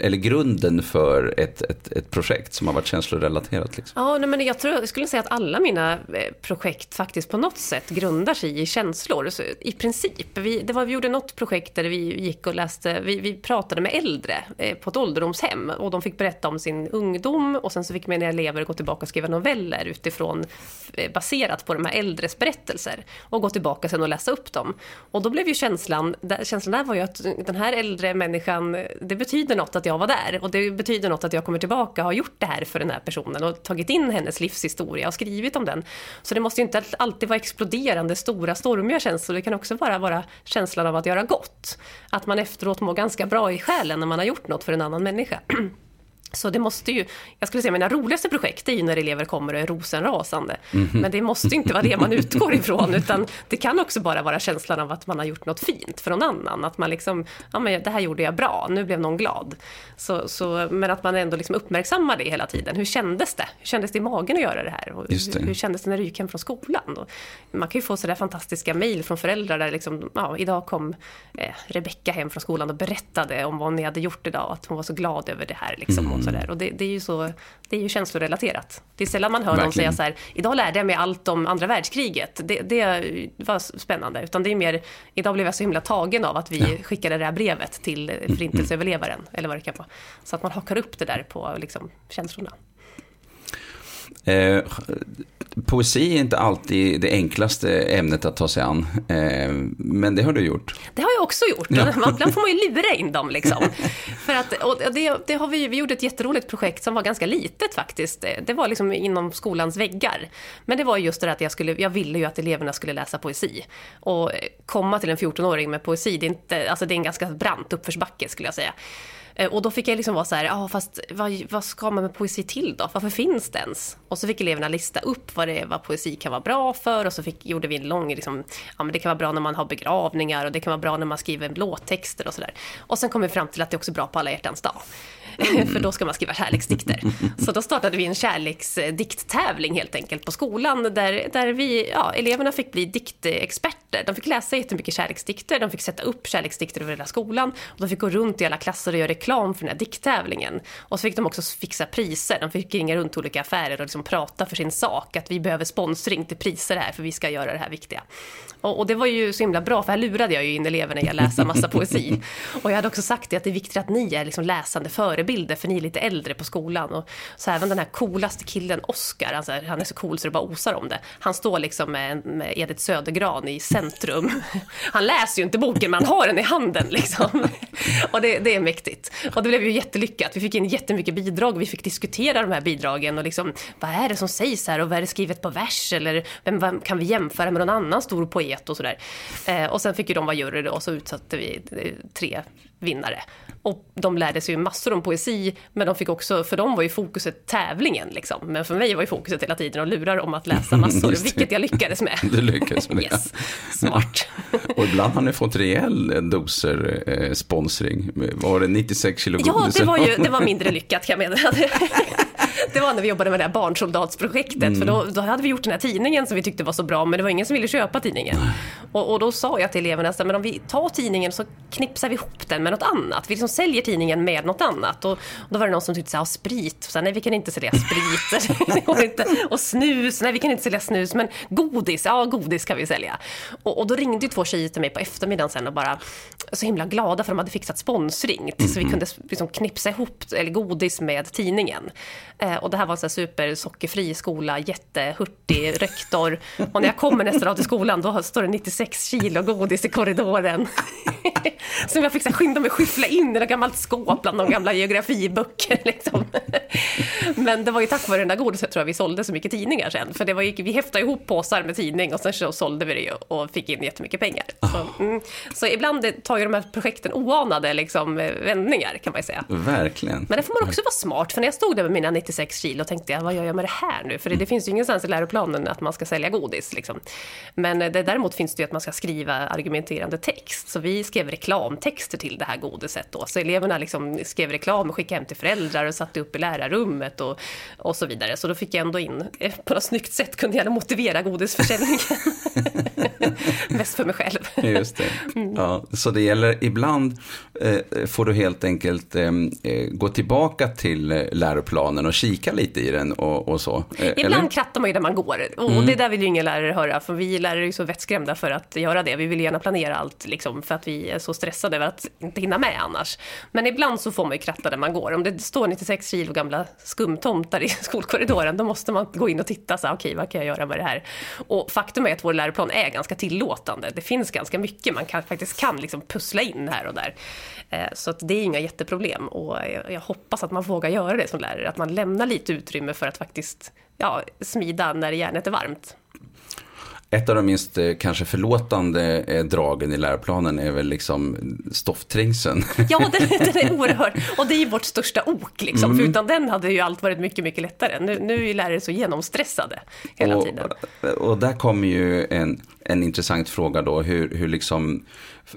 eller grunden för ett, ett, ett projekt som har varit känslorelaterat? Liksom? Ja, nej, men jag, tror, jag skulle säga att alla mina projekt faktiskt på något sätt grundar sig i känslor. Så I princip. Vi, det var, vi gjorde något projekt där vi gick och läste, vi, vi pratade med äldre på ett ålderdomshem. Och de fick berätta om sin ungdom och sen så fick mina elever gå tillbaka och skriva noveller utifrån, eh, baserat på de här äldres berättelser och gå tillbaka sen och läsa upp dem. Och då blev ju känslan, känslan där var ju att den här äldre människan, det betyder något att jag var där och det betyder något att jag kommer tillbaka och har gjort det här för den här personen och tagit in hennes livshistoria och skrivit om den. Så det måste ju inte alltid vara exploderande, stora, stormiga känslor. Det kan också bara vara känslan av att göra gott. Att man efteråt mår ganska bra i själen när man har gjort något för en annan maneja. <clears throat> Så det måste ju, jag skulle säga mina roligaste projekt är ju när elever kommer och är rosenrasande. Mm -hmm. Men det måste inte vara det man utgår ifrån, utan det kan också bara vara känslan av att man har gjort något fint för någon annan. Att man liksom, ja men det här gjorde jag bra, nu blev någon glad. Så, så, men att man ändå liksom uppmärksammar det hela tiden. Hur kändes det? Hur kändes det i magen att göra det här? Och det. Hur, hur, kändes det när du gick hem från skolan? Och man kan ju få sådär fantastiska mejl från föräldrar där liksom, ja, idag kom eh, Rebecka hem från skolan och berättade om vad ni hade gjort idag, att hon var så glad över det här. Liksom. Mm och sådär. Och det, det, är ju så, det är ju känslorelaterat. Det är sällan man hör Verkligen. någon säga så här, idag lärde jag mig allt om andra världskriget. Det, det var spännande. Utan det är mer, idag blev jag så himla tagen av att vi ja. skickade det här brevet till förintelseöverlevaren, eller vad det kan vara. Så att man hakar upp det där på liksom, känslorna. Eh, poesi är inte alltid det enklaste ämnet att ta sig an. Eh, men det har du gjort. Det har jag också gjort. Ja. Ibland får man ju <laughs> lura in dem. Liksom. För att, och det, det, har vi, vi gjorde ett jätteroligt projekt som var ganska litet faktiskt. Det var liksom inom skolans väggar. Men det var just det att jag, skulle, jag ville ju att eleverna skulle läsa poesi. Och komma till en 14-åring med poesi, det är, inte, alltså det är en ganska brant uppförsbacke skulle jag säga. Eh, och då fick jag liksom vara så här, ja fast vad, vad ska man med poesi till då? Varför finns det ens? Och så fick eleverna lista upp vad, det, vad poesi kan vara bra för och så fick, gjorde vi en lång, liksom, ja men det kan vara bra när man har begravningar och det kan vara bra när man skriver låttexter och sådär. Och sen kom vi fram till att det är också bra på alla hjärtans dag. <laughs> för då ska man skriva kärleksdikter. <laughs> Så då startade vi en kärleksdikttävling helt enkelt på skolan där, där vi, ja, eleverna fick bli diktexperter. De fick läsa jättemycket kärleksdikter, de fick sätta upp kärleksdikter över hela skolan och de fick gå runt i alla klasser och göra reklam för den här dikttävlingen. Och så fick de också fixa priser. De fick ringa runt till olika affärer och liksom prata för sin sak, att vi behöver sponsring till priser här för vi ska göra det här viktiga. Och, och, det var ju så himla bra, för här lurade jag ju in eleverna i att läsa massa <laughs> poesi. Och jag hade också sagt det, att det är viktigt att ni är liksom läsande förebilder, för ni är lite äldre på skolan. Och så även den här coolaste killen, Oscar, alltså, han är så cool så det bara osar om det. Han står liksom med, med Edith Södergran i centrum. <laughs> Han läser ju inte boken, men han har den i handen liksom. <laughs> Och det, det är mäktigt. Och det blev ju jättelyckat. Vi fick in jättemycket bidrag, och vi fick diskutera de här bidragen och liksom, vad är det som sägs här och vad är det skrivet på vers eller vem, vem kan vi jämföra med någon annan stor poet och sådär. Eh, och sen fick ju de vara jury och så utsatte vi eh, tre vinnare. Och de lärde sig ju massor om poesi, men de fick också, för dem var ju fokuset tävlingen liksom. Men för mig var ju fokuset hela tiden att lura dem att läsa massor, vilket jag lyckades med. Du lyckades med det. Yes. Smart. och ibland har ni fått rejäl doser eh, sponsring. Var det 96 kilo godis? Ja, det var ju det var <laughs> mindre lyckat kan jag meddela. <laughs> det var när vi jobbade med det här barnsoldatsprojektet. Mm. För då, då, hade vi gjort den här tidningen som vi tyckte var så bra, men det var ingen som ville köpa tidningen. Och, och, då sa jag till eleverna, men om vi tar tidningen så knipsar vi ihop den med något annat. Vi liksom säljer tidningen med något annat. Och, och då var det någon som tyckte, så här, sprit, så nej vi kan inte sälja sprit. <laughs> och snus, nej vi kan inte sälja snus, men godis, ja godis kan vi sälja. Och, och då ringde ju två tjejer till mig på eftermiddagen sen och bara så himla glada för de hade fixat sponsring. Så vi mm-hmm. kunde liksom knipsa ihop eller godis med tidningen. Eh, och det här var en super sockerfri skola, jättehurtig rektor. Och när jag kommer nästa dag till skolan då står det 96 kilo godis i korridoren. <laughs> Som jag fick så skynda mig skyffla in i ett gammalt skåp bland de gamla geografiböcker. Liksom. <laughs> Men det var ju tack vare den där godiset tror jag vi sålde så mycket tidningar sen. För det var ju, vi häftade ihop påsar med tidning och sen så sålde vi det ju och fick in jättemycket pengar. Så, mm. så ibland tar ju de här projekten oanade liksom, vändningar kan man ju säga. Verkligen. Men det får man också vara smart. För när jag stod där med mina 96 kilo tänkte jag, vad gör jag med det här nu? För det, det finns ju ingenstans i läroplanen att man ska sälja godis. Liksom. Men det, däremot finns det ju att man ska skriva argumenterande text. Så vi skrev reklamtexter till det här godiset då. Så eleverna liksom skrev reklam och skickade hem till föräldrar och satte upp i lärarrummet och, och så vidare. Så då fick jag ändå in, eh, på något snyggt sätt kunde jag motivera godisförsäljningen. <laughs> Mest för mig själv. Just det. Mm. Ja, så det gäller, ibland eh, får du helt enkelt eh, eh gå tillbaka till eh, läroplanen och kika lite i den och, och så. Eh, ibland eller? krattar man ju där man går. Och mm. det där vill ju ingen lärare höra, för vi lärare är ju så vettskrämda för att göra det. Vi vill gärna planera allt, liksom, för att vi är så stressade över att inte hinna med annars. Men ibland så får man ju kratta där man går. Om det står 96 kilo gamla skumtomtar i <laughs> skolkorridoren, då måste man gå in och titta, okej, okay, vad kan jag göra med det här? Och faktum är att vår läroplan är ganska tillåtande. Det finns ganska mycket man kan, faktiskt kan liksom pussla in här och där. Eh, så att det är inga jätteproblem och jag hoppas att man vågar göra det som lärare, att man lämnar lite utrymme för att faktiskt ja, smida när järnet är varmt. Ett av de minst eh, kanske förlåtande eh, dragen i läroplanen är väl liksom stoffträngseln. Ja, den, den är <laughs> oerhörd. Och det är ju vårt största ok. Liksom. Mm. För utan den hade ju allt varit mycket, mycket lättare. Nu, nu är lärare så genomstressade hela och, tiden. Och där kommer ju en, en intressant fråga då. Hur, hur liksom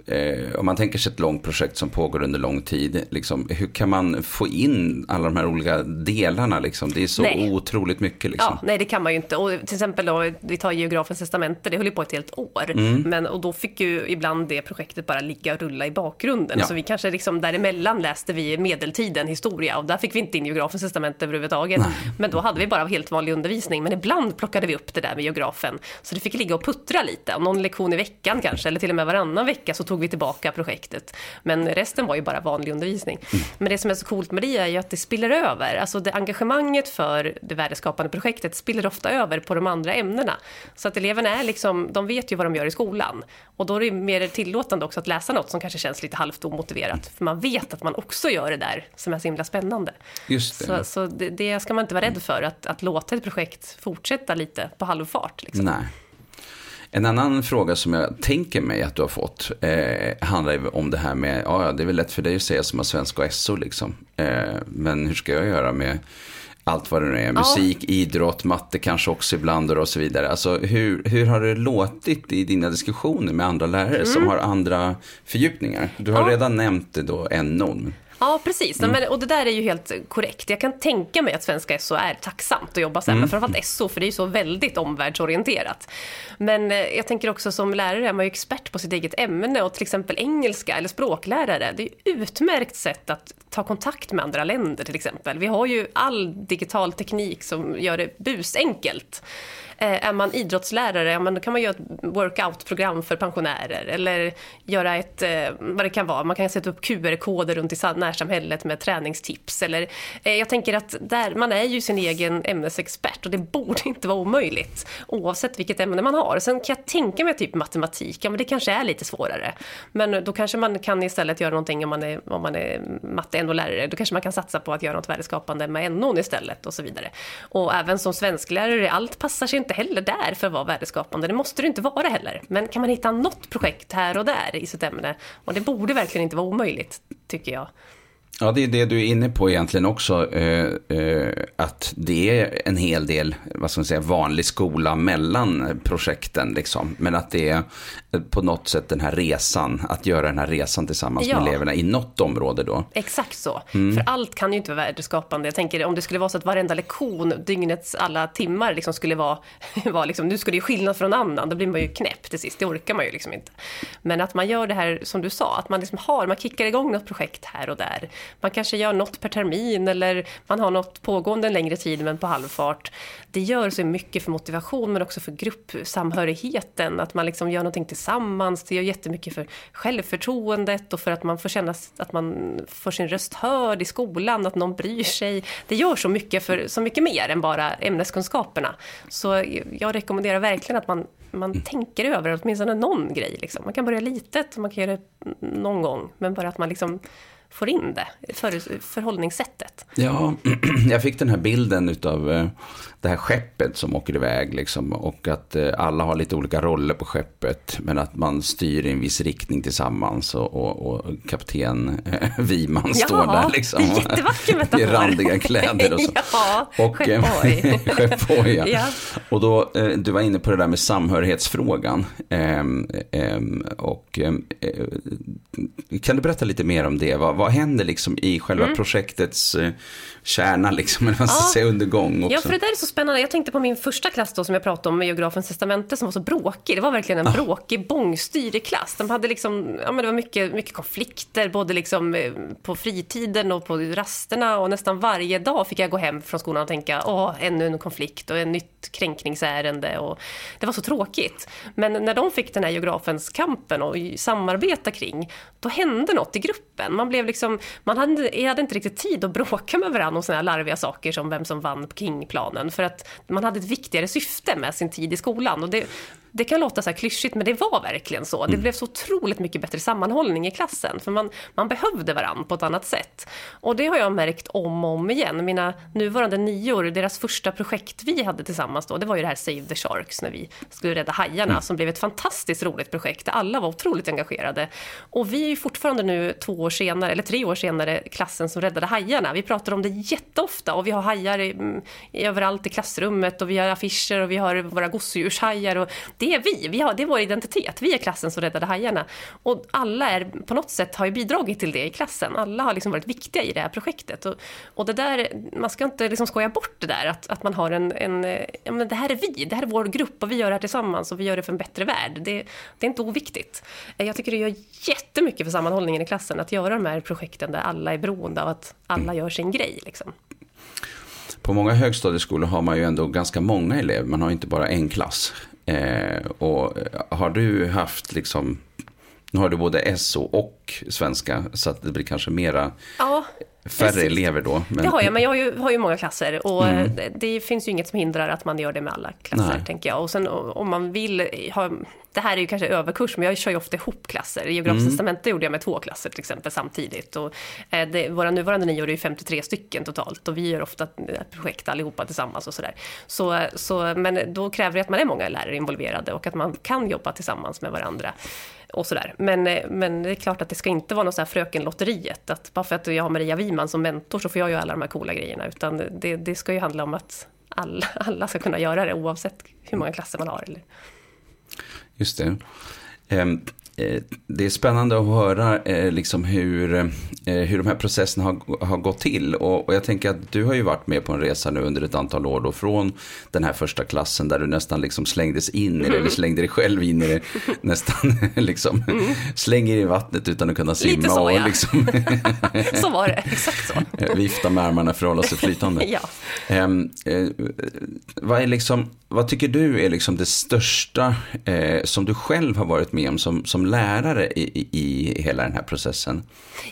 eh, om man tänker sig ett långt projekt som pågår under lång tid, liksom, hur kan man få in alla de här olika delarna? Liksom? Det är så nej. otroligt mycket. Liksom. Ja, nej, det kan man ju inte. Och till exempel då, vi tar geografens testamente, det höll ju på ett helt år. Mm. Men, och då fick ju ibland det projektet bara ligga och rulla i bakgrunden. Ja. Så vi kanske liksom däremellan läste vi medeltiden, historia, och där fick vi inte in geografens testamente överhuvudtaget. Nej. Men då hade vi bara helt vanlig undervisning. Men ibland plockade vi upp det där med geografen. Så det fick ligga och puttra lite, någon lektion i veckan kanske, eller till och med varannan vecka så tog vi tillbaka projektet. Men resten var ju bara vanlig undervisning. Mm. Men det som är så coolt med det är ju att det spiller över. Alltså det engagemanget för det värdeskapande projektet spiller ofta över på de andra ämnena. Så att eleverna är liksom, de vet ju vad de gör i skolan. Och då är det mer tillåtande också att läsa något som kanske känns lite halvt omotiverat. För man vet att man också gör det där som är så himla spännande. Just det. Så, så det, det, ska man inte vara rädd för, att, att låta ett projekt fortsätta lite på halvfart. Liksom. Nej. En annan fråga som jag tänker mig att du har fått eh, handlar om det här med, ja det är väl lätt för dig att säga som har svenska och SO liksom. Eh, men hur ska jag göra med allt vad det nu är, musik, ja. idrott, matte kanske också ibland och så vidare. Alltså hur, hur har det låtit i dina diskussioner med andra lärare mm. som har andra fördjupningar? Du har ja. redan nämnt det då, NO. Ja, precis. Mm. Men, och det där är ju helt korrekt. Jag kan tänka mig att svenska SO är tacksamt att jobba så här, mm. men framförallt SO, för det är ju så väldigt omvärldsorienterat. Men eh, jag tänker också som lärare är man ju expert på sitt eget ämne och till exempel engelska eller språklärare, det är ju utmärkt sätt att ta kontakt med andra länder till exempel. Vi har ju all digital teknik som gör det busenkelt. Eh, är man idrottslärare, ja, men då kan man göra ett workout-program för pensionärer eller göra ett, eh, vad det kan vara, man kan sätta upp QR-koder runt i närsamhället med träningstips. Eller, eh, jag tänker att där, man är ju sin egen ämnesexpert och det borde <laughs> inte vara omöjligt oavsett vilket ämne man har. Sen kan jag tänka mig typ matematik, ja men det kanske är lite svårare. Men då kanske man kan istället göra någonting om man är, om man är matte NO-lärare, då kanske man kan satsa på att göra något värdeskapande med NO istället och så vidare. Och även som svensklärare, allt passar sig inte inte heller där för att vara värdeskapande. Det måste det inte vara heller. Men kan man hitta något projekt här och där i sitt ämne, och det borde verkligen inte vara omöjligt, tycker jag. Ja, det är det du är inne på egentligen också. Eh, eh, att det är en hel del, vad ska man säga, vanlig skola mellan projekten. Liksom. Men att det är på något sätt den här resan, att göra den här resan tillsammans ja. med eleverna i något område då. Exakt så. Mm. För allt kan ju inte vara värdeskapande. Jag tänker om det skulle vara så att varenda lektion, dygnets alla timmar, liksom skulle vara, <laughs> vara liksom, nu ska det ju skillnad från annan, då blir man ju knäpp till sist. Det orkar man ju liksom inte. Men att man gör det här, som du sa, att man liksom har, man kickar igång något projekt här och där. Man kanske gör något per termin eller man har något pågående en längre tid men på halvfart. Det gör så mycket för motivation men också för gruppsamhörigheten, att man liksom gör någonting tillsammans. Det gör jättemycket för självförtroendet och för att man får känna att man får sin röst hörd i skolan, att någon bryr sig. Det gör så mycket, för, så mycket mer än bara ämneskunskaperna. Så jag rekommenderar verkligen att man, man mm. tänker över åtminstone någon grej. Liksom. Man kan börja litet, man kan göra det någon gång, men bara att man liksom får in det, för, förhållningssättet. Ja, <clears throat> jag fick den här bilden utav eh, det här skeppet som åker iväg liksom, och att eh, alla har lite olika roller på skeppet men att man styr i en viss riktning tillsammans och, och, och kapten eh, <laughs> Wiman Ja, står där liksom. jättevacker <laughs> metafor. I randiga kläder och så. <laughs> Ja, och, skeppoj. skeppoj, ja. Ja. Och då, eh, du var inne på det där med samhörighetsfrågan. Ehm, ehm, och, ehm, eh, kan du berätta lite mer om det? Vad, vad händer liksom i själva projektets eh, kärna, liksom, <laughs> eller vad man ska Mm. Ja. säga, under gång också? Ja, för det där är så spännande. Jag tänkte på min första klass då, som jag pratade om, med geografens testamente, som var så bråkig. Det var verkligen en bråkig, bångstyrig klass. De hade liksom, ja, men det var mycket, mycket konflikter, både liksom eh, på fritiden och på rasterna. Och nästan varje dag fick jag gå hem från skolan och tänka, åh, ännu en konflikt och en nytt kränkningsärende. Och det var så tråkigt. Men när de fick den här geografens kampen och samarbeta kring, då hände något i gruppen. Man, blev liksom, man hade, hade inte riktigt tid att bråka med varandra om såna här larviga saker som vem som vann på Kingplanen. För att man hade ett viktigare syfte med sin tid i skolan. Och det, det kan låta så här klyschigt, men det var verkligen så. Det blev så otroligt mycket bättre sammanhållning i klassen, för man, man behövde varandra på ett annat sätt. Och det har jag märkt om och om igen. Mina nuvarande nior, deras första projekt vi hade tillsammans då, det var ju det här Save the Sharks, när vi skulle rädda hajarna, som blev ett fantastiskt roligt projekt, där alla var otroligt engagerade. Och vi är ju fortfarande nu två år senare, eller tre år senare, klassen som räddade hajarna. Vi pratar om det jätteofta och vi har hajar i, mm, överallt i klassrummet och vi har affischer och vi har våra gosedjurshajar och det är vi, vi har, det är vår identitet. Vi är klassen som räddade hajarna. Och alla är, på något sätt har ju bidragit till det i klassen. Alla har liksom varit viktiga i det här projektet. Och, och det där, man ska inte liksom skoja bort det där, att, att man har en, en eh, ja men det här är vi, det här är vår grupp och vi gör det här tillsammans och vi gör det för en bättre värld. Det, det är inte oviktigt. Eh, jag tycker det gör jättemycket för sammanhållningen i klassen att göra de här projekten där alla är beroende av att alla gör sin grej. Liksom. På många högstadieskolor har man ju ändå ganska många elever. Man har inte bara en klass. Eh, och eh, har du haft liksom, nu har du både SO och svenska, så att det blir kanske mera, Ja, färre precis. elever då. Men, Det har jag, men jag har ju, har ju många klasser och Mm. eh, det, det finns ju inget som hindrar att man gör det med alla klasser, Nej. tänker jag. Och sen om man vill ha, det här är ju kanske överkurs, men jag kör ju ofta ihop klasser. I Geografiskt Mm. testamente gjorde jag med två klasser till exempel samtidigt. Och, eh, det, våra nuvarande nior är ju 53 stycken totalt och vi gör ofta ett projekt allihopa tillsammans och sådär. Så, så, men då kräver det att man är många lärare involverade och att man kan jobba tillsammans med varandra. Och sådär. Men, eh, men det är klart att det ska inte vara något så här frökenlotteriet. Att bara för att jag har Maria Wiman som mentor så får jag göra alla de här coola grejerna. Utan det, det ska ju handla om att alla, <laughs> alla ska kunna göra det oavsett hur många klasser man har. Eller. Just det. Ehm, Eh, Det är spännande att höra eh, liksom hur, eh, hur de här processerna har, har gått till. Och, och jag tänker att du har ju varit med på en resa nu under ett antal år då från den här första klassen där du nästan liksom slängdes in i det, eller slängde dig själv in i det, <laughs> nästan <laughs> liksom slänger i vattnet utan att kunna simma så, och ja. liksom <laughs> Så var det, exakt så. vifta med armarna för att hålla sig flytande. Ja. Ehm, eh, vad, är liksom, vad tycker du är liksom det största eh, som du själv har varit med om som, som som lärare i, i, i hela den här processen?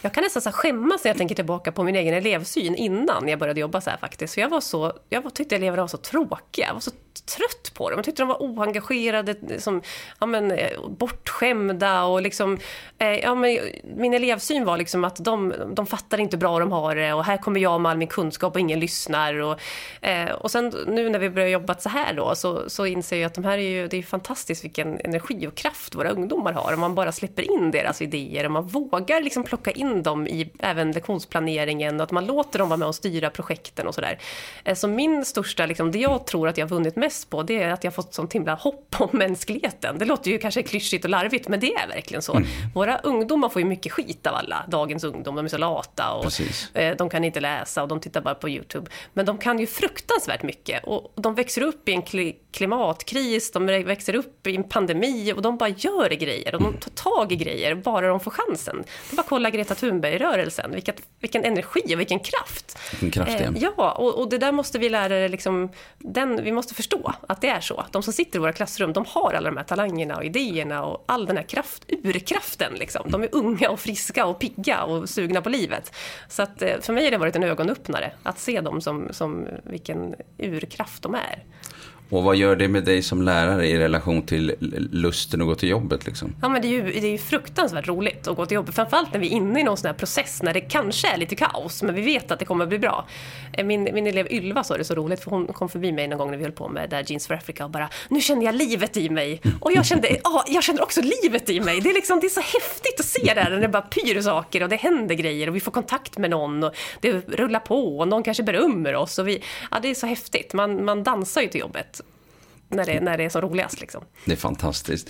Jag kan nästan så skämmas när jag tänker tillbaka på min egen elevsyn innan jag började jobba så här faktiskt. För jag, var så, jag tyckte eleverna var så tråkiga, jag var så trött på dem. Jag tyckte de var oengagerade, liksom, ja, men, eh, bortskämda och liksom, eh, ja, men, min elevsyn var liksom att de, de fattar inte hur bra de har det och här kommer jag med all min kunskap och ingen lyssnar. Och, eh, och sen nu när vi börjar jobba så här då så, så inser jag att de här är ju, det är fantastiskt vilken energi och kraft våra ungdomar har. Om man bara släpper in deras idéer och man vågar liksom plocka in dem i även lektionsplaneringen och att man låter dem vara med och styra projekten och sådär. Eh, Så min största, liksom, det jag tror att jag har vunnit mest på det är att jag fått sånt himla hopp om mänskligheten. Det låter ju kanske klyschigt och larvigt men det är verkligen så. Våra ungdomar får ju mycket skit av alla, dagens ungdom, de är så lata och Precis. Eh, De kan inte läsa och de tittar bara på YouTube. Men de kan ju fruktansvärt mycket och de växer upp i en kli- klimatkris, de växer upp i en pandemi och de bara gör grejer och de tar tag i grejer bara de får chansen. Är bara kolla Greta Thunberg-rörelsen, vilken energi och vilken kraft. Vilken kraft det är. Eh, ja, och, och det där måste vi lärare liksom, den, vi måste förstå att det är så. De som sitter i våra klassrum, de har alla de här talangerna och idéerna och all den här kraft, urkraften liksom. De är unga och friska och pigga och sugna på livet. Så att eh, för mig har det varit en ögonöppnare att se dem som, som vilken urkraft de är. Och vad gör det med dig som lärare i relation till lusten att gå till jobbet? Liksom? Ja, men det är, ju, det är ju fruktansvärt roligt att gå till jobbet. Framförallt när vi är inne i någon sån här process när det kanske är lite kaos, men vi vet att det kommer att bli bra. Eh, min, min elev Ylva sa det så roligt, för hon kom förbi mig någon gång när vi höll på med där Jeans for Africa och bara “Nu känner jag livet i mig” och jag kände, <laughs> ja, jag känner också livet i mig. Det är, liksom, det är så häftigt att se det här när det bara pyr saker och det händer grejer och vi får kontakt med någon och det rullar på och någon kanske berömmer oss. Och vi, ja, det är så häftigt. Man, man dansar ju till jobbet när det, när det är som roligast. Liksom. Det är fantastiskt.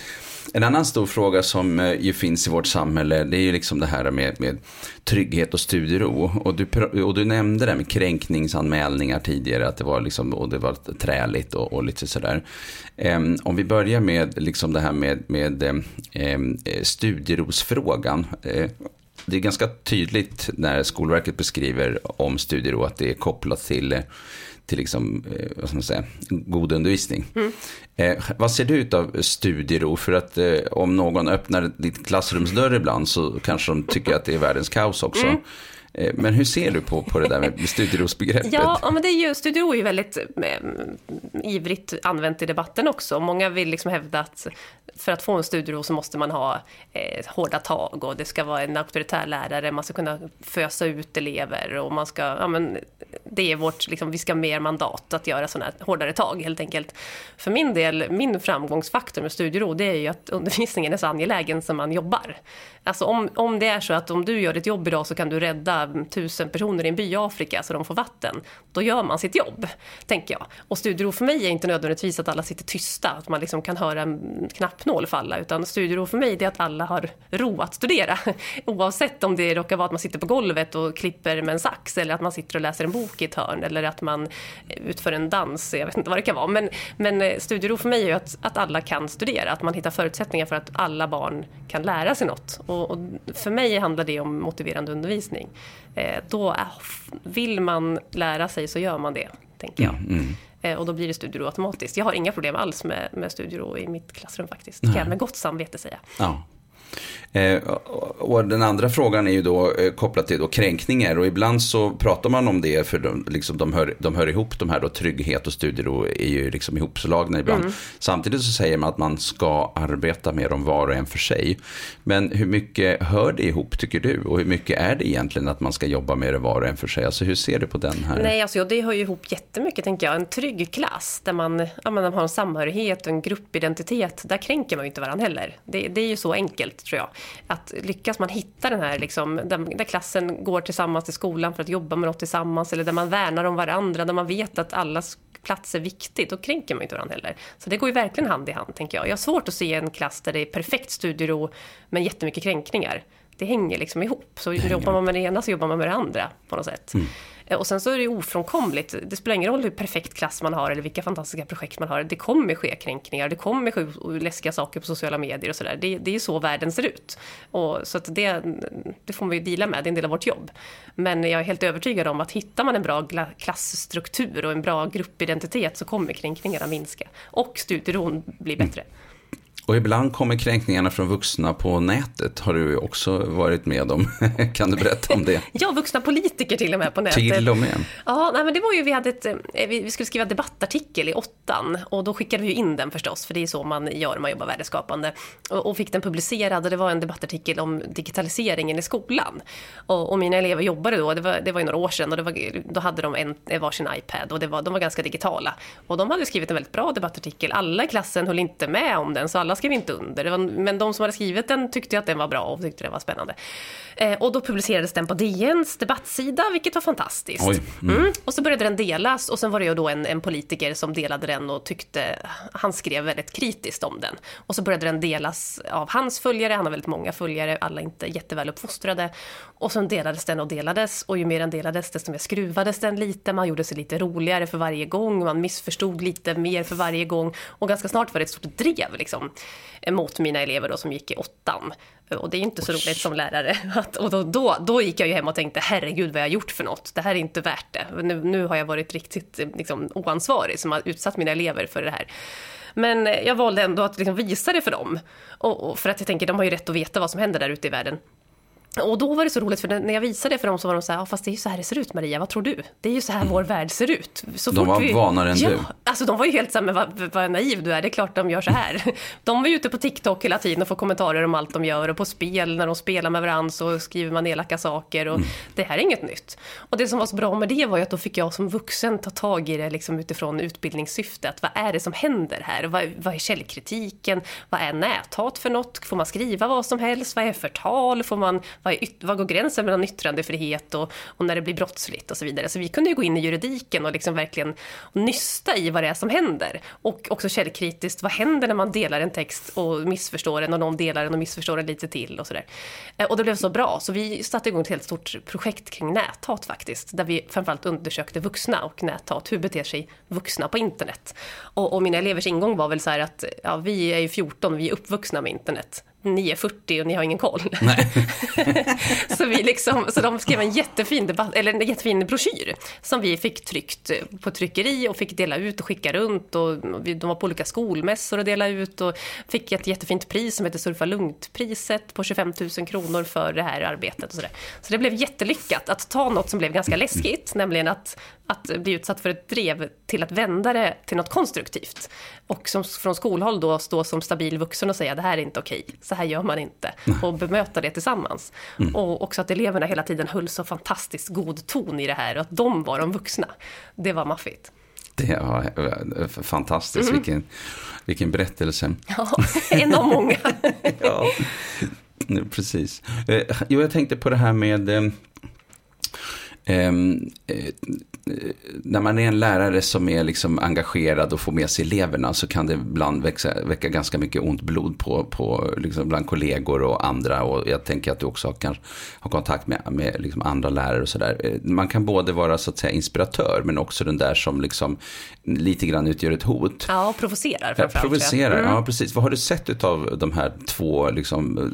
En annan stor fråga som eh, ju finns i vårt samhälle, det är ju liksom det här med, med trygghet och studiero. Och du, och du nämnde det med kränkningsanmälningar tidigare, att det var, liksom, och det var träligt och, och lite sådär. Um, om vi börjar med liksom det här med, med eh, ehm, eh, um, studierosfrågan. Uh, det är ganska tydligt när Skolverket beskriver om studiero att det är kopplat till till liksom, eh, vad ska man säga, god undervisning. Mm. Eh, vad ser du ut av studiero? För att eh, om någon öppnar ditt klassrumsdörr ibland så kanske de tycker att det är världens kaos också. Mm. Eh, men hur ser du på, på det där med studierosbegreppet? Ja, men det är ju, studiero är ju väldigt eh, ivrigt använt i debatten också. Många vill liksom hävda att för att få en studiero så måste man ha eh, hårda tag och det ska vara en auktoritär lärare, man ska kunna fösa ut elever och man ska, ja men det är vårt, liksom, vi ska ha mer mandat att göra sådana här hårdare tag helt enkelt. För min del, min framgångsfaktor med studiero, det är ju att undervisningen är så angelägen som man jobbar. Alltså om, om det är så att om du gör ditt jobb idag så kan du rädda tusen personer i en by i Afrika så de får vatten. Då gör man sitt jobb, tänker jag. Och studiero för mig är inte nödvändigtvis att alla sitter tysta, att man liksom kan höra en knappnål falla. Utan studiero för mig är att alla har ro att studera. <laughs> Oavsett om det råkar vara att man sitter på golvet och klipper med en sax eller att man sitter och läser en bok i ett hörn eller att man utför en dans, jag vet inte vad det kan vara. Men, men eh, studiero för mig är att, att alla kan studera, att man hittar förutsättningar för att alla barn kan lära sig något. Och, och för mig handlar det om motiverande undervisning. Eh, då vill man lära sig så gör man det, tänker jag. Mm, mm. Eh, och då blir det studiero automatiskt. Jag har inga problem alls med, med studiero i mitt klassrum faktiskt. Kan jag med gott samvete säga. Ja. Eh, och den andra frågan är ju då eh, kopplat till då kränkningar och ibland så pratar man om det för de, liksom, de, hör, de hör ihop, de här då trygghet och studiero är ju liksom ihopslagna ibland. Mm. Samtidigt så säger man att man ska arbeta med dem var och en för sig. Men hur mycket hör det ihop tycker du och hur mycket är det egentligen att man ska jobba med det var och en för sig? Alltså hur ser du på den här? Nej, alltså det hör ju ihop jättemycket tänker jag. En trygg klass där man, ja, man har en samhörighet och en gruppidentitet, där kränker man ju inte varandra heller. Det, det är ju så enkelt tror jag. Att lyckas man hitta den här, liksom, där, där, klassen går tillsammans till skolan för att jobba med något tillsammans, eller där man värnar om varandra, där man vet att allas plats är viktigt, då kränker man inte varandra heller. Så det går ju verkligen hand i hand, tänker jag. Jag har svårt att se en klass där det är perfekt studiero, men jättemycket kränkningar. Det hänger liksom ihop. Så jobbar man med det ena så jobbar man med det andra på något sätt. Mm. Eh, och sen så är det ofrånkomligt. Det spelar ingen roll hur perfekt klass man har eller vilka fantastiska projekt man har. Det kommer ske kränkningar, det kommer ske läskiga saker på sociala medier och sådär. Det, det är så världen ser ut. Och, så att det, det får man ju dela med, det är en del av vårt jobb. Men jag är helt övertygad om att hittar man en bra klassstruktur och en bra gruppidentitet så kommer kränkningarna minska. Och studieron blir bättre. Mm. Och ibland kommer kränkningarna från vuxna på nätet. Har du också varit med om? <laughs> kan du berätta om det? <laughs> ja, vuxna politiker till och med på nätet. Till och med? Ja, nej, men det var ju, vi, hade ett, eh, vi skulle skriva debattartikel i åttan och då skickade vi in den förstås, för det är så man gör när man jobbar värdeskapande. Och, och fick den publicerad och det var en debattartikel om digitaliseringen i skolan. Och, och mina elever jobbade då, det var, det var ju några år sedan, och var, då hade de en, varsin iPad och det var, de var ganska digitala. Och de hade skrivit en väldigt bra debattartikel. Alla i klassen höll inte med om den, så alla skrev inte under. Men de som hade skrivit den tyckte att den var bra och tyckte den var spännande. Eh, och då publicerades den på DNs debattsida, vilket var fantastiskt. Mm. Mm. Och så började den delas och sen var det ju då en, en, politiker som delade den och tyckte, han skrev väldigt kritiskt om den. Och så började den delas av hans följare, han har väldigt många följare, alla inte jätteväl uppfostrade. Och sen delades den och delades och ju mer den delades desto mer skruvades den lite, man gjorde sig lite roligare för varje gång, man missförstod lite mer för varje gång och ganska snart var det ett stort drev liksom mot mina elever då, som gick i åttan. Och det är inte så roligt som lärare. och då, då, då gick jag ju hem och tänkte, herregud vad jag har gjort för något. Det här är inte värt det. Nu, nu har jag varit riktigt liksom, oansvarig som har utsatt mina elever för det här. Men jag valde ändå att liksom visa det för dem. Och, och för att jag tänker, de har ju rätt att veta vad som händer där ute i världen. Och då var det så roligt, för när jag visade det för dem så var de så här, ja, fast det är ju så här det ser ut Maria, vad tror du? Det är ju så här vår värld ser ut. Så de var vi... vanare än ja, du. Alltså de var ju helt så här, men vad, vad naiv du är, det är klart de gör så här. <laughs> De var ju ute på TikTok hela tiden och får kommentarer om allt de gör och på spel, när de spelar med varandra så skriver man elaka saker och mm. det här är inget nytt. Och det som var så bra med det var ju att då fick jag som vuxen ta tag i det liksom utifrån utbildningssyftet. Vad är det som händer här? Vad, vad är källkritiken? Vad är näthat för något? Får man skriva vad som helst? Vad är förtal? Får man, vad, är, vad går gränsen mellan yttrandefrihet och, och, när det blir brottsligt och så vidare. Så vi kunde ju gå in i juridiken och liksom verkligen nysta i vad det är som händer. Och också källkritiskt, vad händer när man delar en text och missförstår den och någon delar den och missförstår den lite till och sådär. Eh, och det blev så bra, så vi satte igång ett helt stort projekt kring näthat faktiskt, där vi framförallt undersökte vuxna och näthat. Hur beter sig vuxna på internet? Och, och mina elevers ingång var väl så här att ja, vi är ju 14, vi är uppvuxna med internet ni är 40 och ni har ingen koll. <laughs> så, vi liksom, så de skrev en jättefin, debatt, eller en jättefin broschyr som vi fick tryckt på tryckeri och fick dela ut och skicka runt. Och de var på olika skolmässor och dela ut och fick ett jättefint pris som heter Surfa Lugnt-priset på 25 000 kronor för det här arbetet. Och så, så det blev jättelyckat att ta något som blev ganska läskigt, nämligen att att bli utsatt för ett drev till att vända det till något konstruktivt. Och som, från skolhåll då stå som stabil vuxen och säga det här är inte okej, så här gör man inte. Och bemöta det tillsammans. Mm. Och också att eleverna hela tiden höll så fantastiskt god ton i det här och att de var de vuxna. Det var maffigt. Det var eh, fantastiskt, mm. vilken, vilken berättelse. Ja, <laughs> en av många. <laughs> ja, precis. Eh, jo, jag tänkte på det här med eh, Ehm, eh, när man är en lärare som är liksom engagerad och får med sig eleverna så kan det ibland växa, väcka ganska mycket ont blod på, på liksom bland kollegor och andra. Och jag tänker att du också har, kanske, har kontakt med, med liksom andra lärare och sådär. Eh, man kan både vara så att säga inspiratör men också den där som liksom lite grann utgör ett hot. Ja, och provocerar ja, Provocerar, mm. ja precis. Vad har du sett av de här två liksom,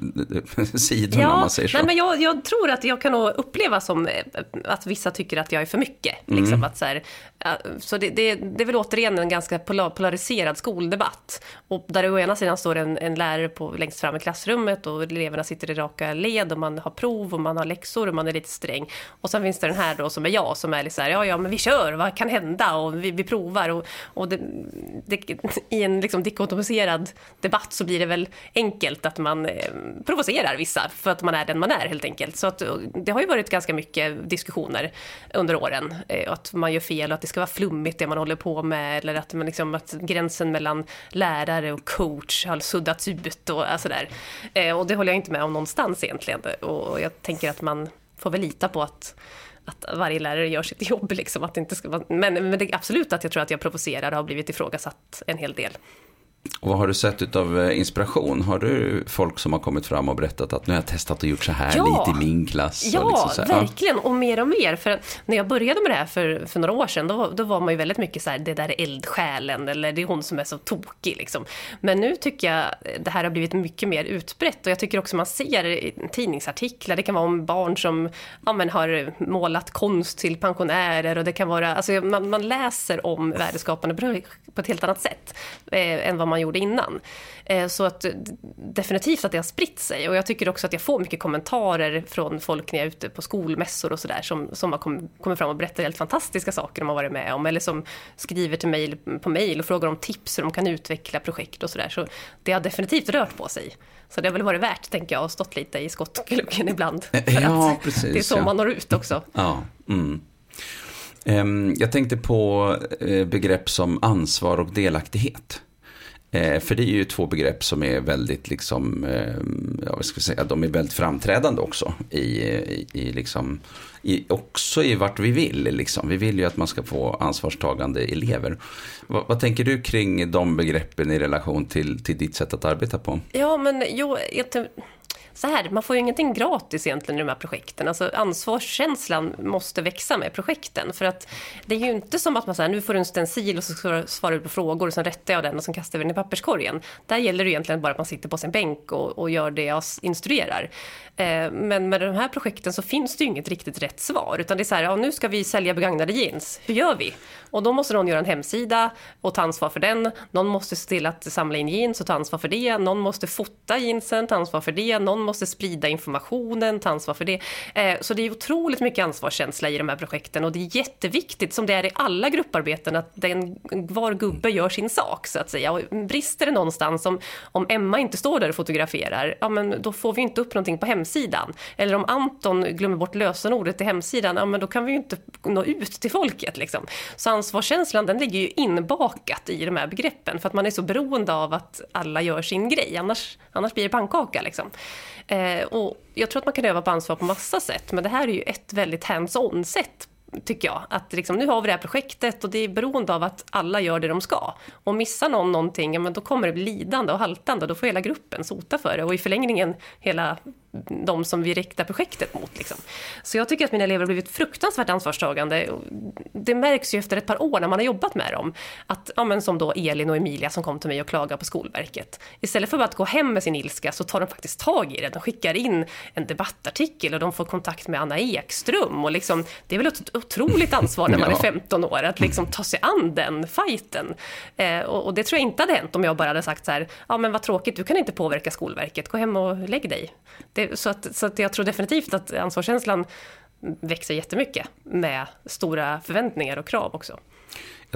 <laughs> sidorna ja, man säger så? Nej, men jag, jag tror att jag kan uppleva som att vissa tycker att jag är för mycket. Liksom, mm. att så här, så det, det, det är väl återigen en ganska polariserad skoldebatt. Och där å ena sidan står en, en lärare på, längst fram i klassrummet och eleverna sitter i raka led och man har prov och man har läxor och man är lite sträng. Och sen finns det den här då som är jag som är lite så här, ja ja men vi kör, vad kan hända och vi, vi provar. Och, och det, i en liksom dikotomiserad debatt så blir det väl enkelt att man eh, provocerar vissa för att man är den man är helt enkelt. Så att, det har ju varit ganska mycket diskussioner under åren. Eh, att man gör fel och att det ska vara flummigt det man håller på med. Eller att, man liksom, att gränsen mellan lärare och coach har suddats ut och eh, sådär. Eh, och det håller jag inte med om någonstans egentligen. Och jag tänker att man får väl lita på att att varje lärare gör sitt jobb. Liksom, att det inte ska vara, men, men det är absolut att jag tror att jag provocerar och har blivit ifrågasatt en hel del. Och vad har du sett av eh, inspiration? Har du folk som har kommit fram och berättat att nu har jag testat att gjort så här ja, lite i min klass? Ja, liksom så verkligen. Och mer och mer. För när jag började med det här för, för några år sedan, då, då var man ju väldigt mycket så här, det där är eldsjälen, eller det är hon som är så tokig. Liksom. Men nu tycker jag det här har blivit mycket mer utbrett. Och jag tycker också man ser tidningsartiklar, det kan vara om barn som ja, men, har målat konst till pensionärer. Och det kan vara, alltså, man, man läser om värdeskapande på ett helt annat sätt eh, än vad man gjorde innan. Eh, så att definitivt att det har spritt sig och jag tycker också att jag får mycket kommentarer från folk när jag är ute på skolmässor och sådär som, som har kommit kom fram och berättat helt fantastiska saker de har varit med om eller som skriver till mig på mejl och frågar om tips hur de kan utveckla projekt och sådär. Så det har definitivt rört på sig. Så det har väl varit värt, tänker jag, att stått lite i skottgluggen ibland. <laughs> ja, precis. Det är så ja. man når ut också. Ja, mm. Ehm, jag tänkte på eh, begrepp som ansvar och delaktighet. Eh, för det är ju två begrepp som är väldigt, liksom, eh, ja, vad ska jag säga, de är väldigt framträdande också. I, i, i liksom, i, också i vart vi vill. Liksom. Vi vill ju att man ska få ansvarstagande elever. Va, vad tänker du kring de begreppen i relation till, till ditt sätt att arbeta på? Ja, men jo, jag så här, man får ju ingenting gratis egentligen i de här projekten. Alltså ansvarskänslan måste växa med projekten. För att det är ju inte som att man säger nu får du en stencil och så ska du svara på frågor och sen rättar jag den och sen kastar vi den i papperskorgen. Där gäller det egentligen bara att man sitter på sin bänk och, och gör det jag instruerar. Eh, men med de här projekten så finns det ju inget riktigt rätt svar. Utan det är så här, ja, nu ska vi sälja begagnade jeans. Hur gör vi? Och då måste någon göra en hemsida och ta ansvar för den. Någon måste se till att samla in jeans och ta ansvar för det. Någon måste fota jeansen, ta ansvar för det. Någon måste sprida informationen, ta ansvar för det. Eh, så det är otroligt mycket ansvarskänsla i de här projekten och det är jätteviktigt, som det är i alla grupparbeten, att den, var gubbe gör sin sak, så att säga. Och brister det någonstans, om, om Emma inte står där och fotograferar, ja men då får vi inte upp någonting på hemsidan. Eller om Anton glömmer bort lösenordet till hemsidan, ja men då kan vi ju inte nå ut till folket. Liksom. Så ansvarskänslan, den ligger ju inbakat i de här begreppen, för att man är så beroende av att alla gör sin grej, annars, annars blir det pannkaka. Liksom. Eh, och jag tror att man kan öva på ansvar på massa sätt, men det här är ju ett väldigt hands-on sätt tycker jag. Att liksom, nu har vi det här projektet och det är beroende av att alla gör det de ska. Och missar någon någonting, ja, men då kommer det bli lidande och haltande och då får hela gruppen sota för det. Och i förlängningen hela de som vi riktar projektet mot. Liksom. Så jag tycker att mina elever har blivit fruktansvärt ansvarstagande. Det märks ju efter ett par år när man har jobbat med dem. Att, ja, men som då Elin och Emilia som kom till mig och klagade på Skolverket. Istället för att gå hem med sin ilska så tar de faktiskt tag i det. De skickar in en debattartikel och de får kontakt med Anna Ekström. Och liksom, det är väl ett otroligt ansvar när man är 15 år att liksom ta sig an den fighten. Eh, och, och, det tror jag inte hade hänt om jag bara hade sagt så här, ja men vad tråkigt, du kan inte påverka Skolverket, gå hem och lägg dig. Det, så att, så att jag tror definitivt att ansvarskänslan växer jättemycket med stora förväntningar och krav också.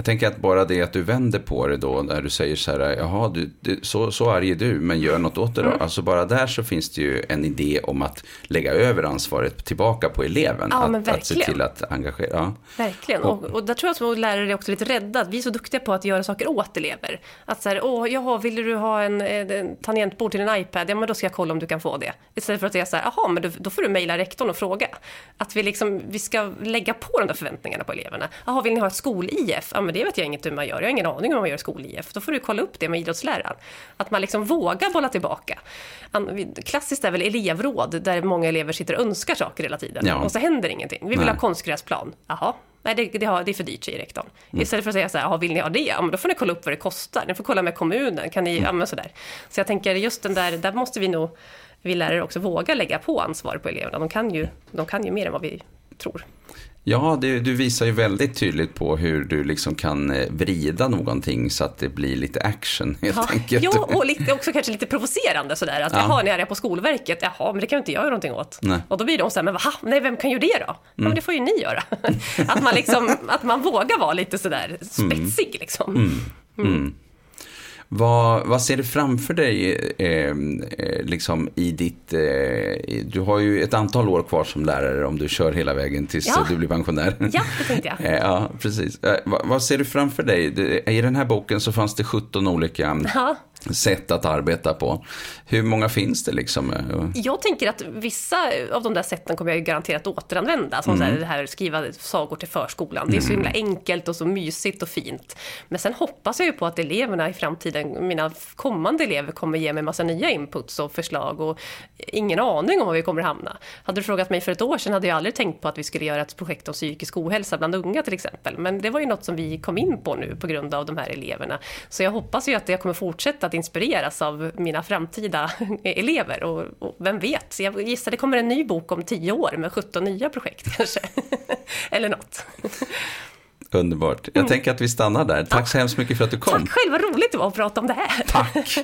Jag tänker att bara det att du vänder på det då, när du säger så här, jaha, du, du, så, så arg är du, men gör något åt det då. Mm. Alltså bara där så finns det ju en idé om att lägga över ansvaret tillbaka på eleven. Ja, att, att se till att engagera. Ja. Verkligen, och, och där tror jag att som lärare är också lite rädda, vi är så duktiga på att göra saker åt elever. Att så här, åh, jaha, vill du ha en, en tangentbord till en iPad? Ja, men då ska jag kolla om du kan få det. Istället för att säga så här, jaha, men då, då får du mejla rektorn och fråga. Att vi liksom, vi ska lägga på de där förväntningarna på eleverna. Jaha, vill ni ha ett skol-IF? Ja, men det vet jag inget hur man gör. Jag har ingen aning om hur man gör skol-IF. Då får du kolla upp det med idrottsläraren. Att man liksom vågar bolla tillbaka. Klassiskt är väl elevråd, där många elever sitter och önskar saker hela tiden. Ja. Och så händer ingenting. Vi vill Nej. ha konstgräsplan. Jaha, Nej, det, det, har, det är för dyrt, säger rektorn. Mm. Istället för att säga så här, vill ni ha det? Ja, men då får ni kolla upp vad det kostar. Ni får kolla med kommunen. Kan ni, mm. ja, men sådär. Så jag tänker, just den där, där måste vi nog, vi lärare också våga lägga på ansvar på eleverna. De kan ju, de kan ju mer än vad vi tror. Ja, det, du visar ju väldigt tydligt på hur du liksom kan eh, vrida någonting så att det blir lite action <laughs> helt ja. enkelt. Ja, och lite, också kanske lite provocerande sådär. Att, ja. Jaha, ni är på Skolverket, jaha, men det kan ju inte jag göra någonting åt. Nej. Och då blir de så här, men va? Nej, vem kan göra det då? Mm. Ja, men det får ju ni göra. <laughs> att, man liksom, att man vågar vara lite sådär spetsig mm. liksom. Mm. Vad, vad ser du framför dig eh, eh, liksom i ditt... Eh, du har ju ett antal år kvar som lärare om du kör hela vägen tills ja. du blir pensionär. Ja, det tänkte jag. <laughs> Eh, ja, precis. Eh, vad, vad, ser du framför dig? I den här boken så fanns det 17 olika ja sätt att arbeta på. Hur många finns det liksom? Jag tänker att vissa av de där sätten kommer jag garanterat återanvända. Som mm. det här skriva sagor till förskolan. Det är så mm. himla enkelt och så mysigt och fint. Men sen hoppas jag ju på att eleverna i framtiden, mina kommande elever, kommer ge mig massa nya inputs och förslag och ingen aning om var vi kommer hamna. Hade du frågat mig för ett år sedan hade jag aldrig tänkt på att vi skulle göra ett projekt om psykisk ohälsa bland unga till exempel. Men det var ju något som vi kom in på nu på grund av de här eleverna. Så jag hoppas ju att jag kommer fortsätta att inspireras av mina framtida <laughs> elever. Och, och vem vet, jag gissar det kommer en ny bok om tio år med 17 nya projekt <laughs> kanske. Eller något. Underbart. Jag mm. tänker att vi stannar där. Tack så hemskt mycket för att du kom. Tack själv, vad roligt det var att prata om det här. Tack.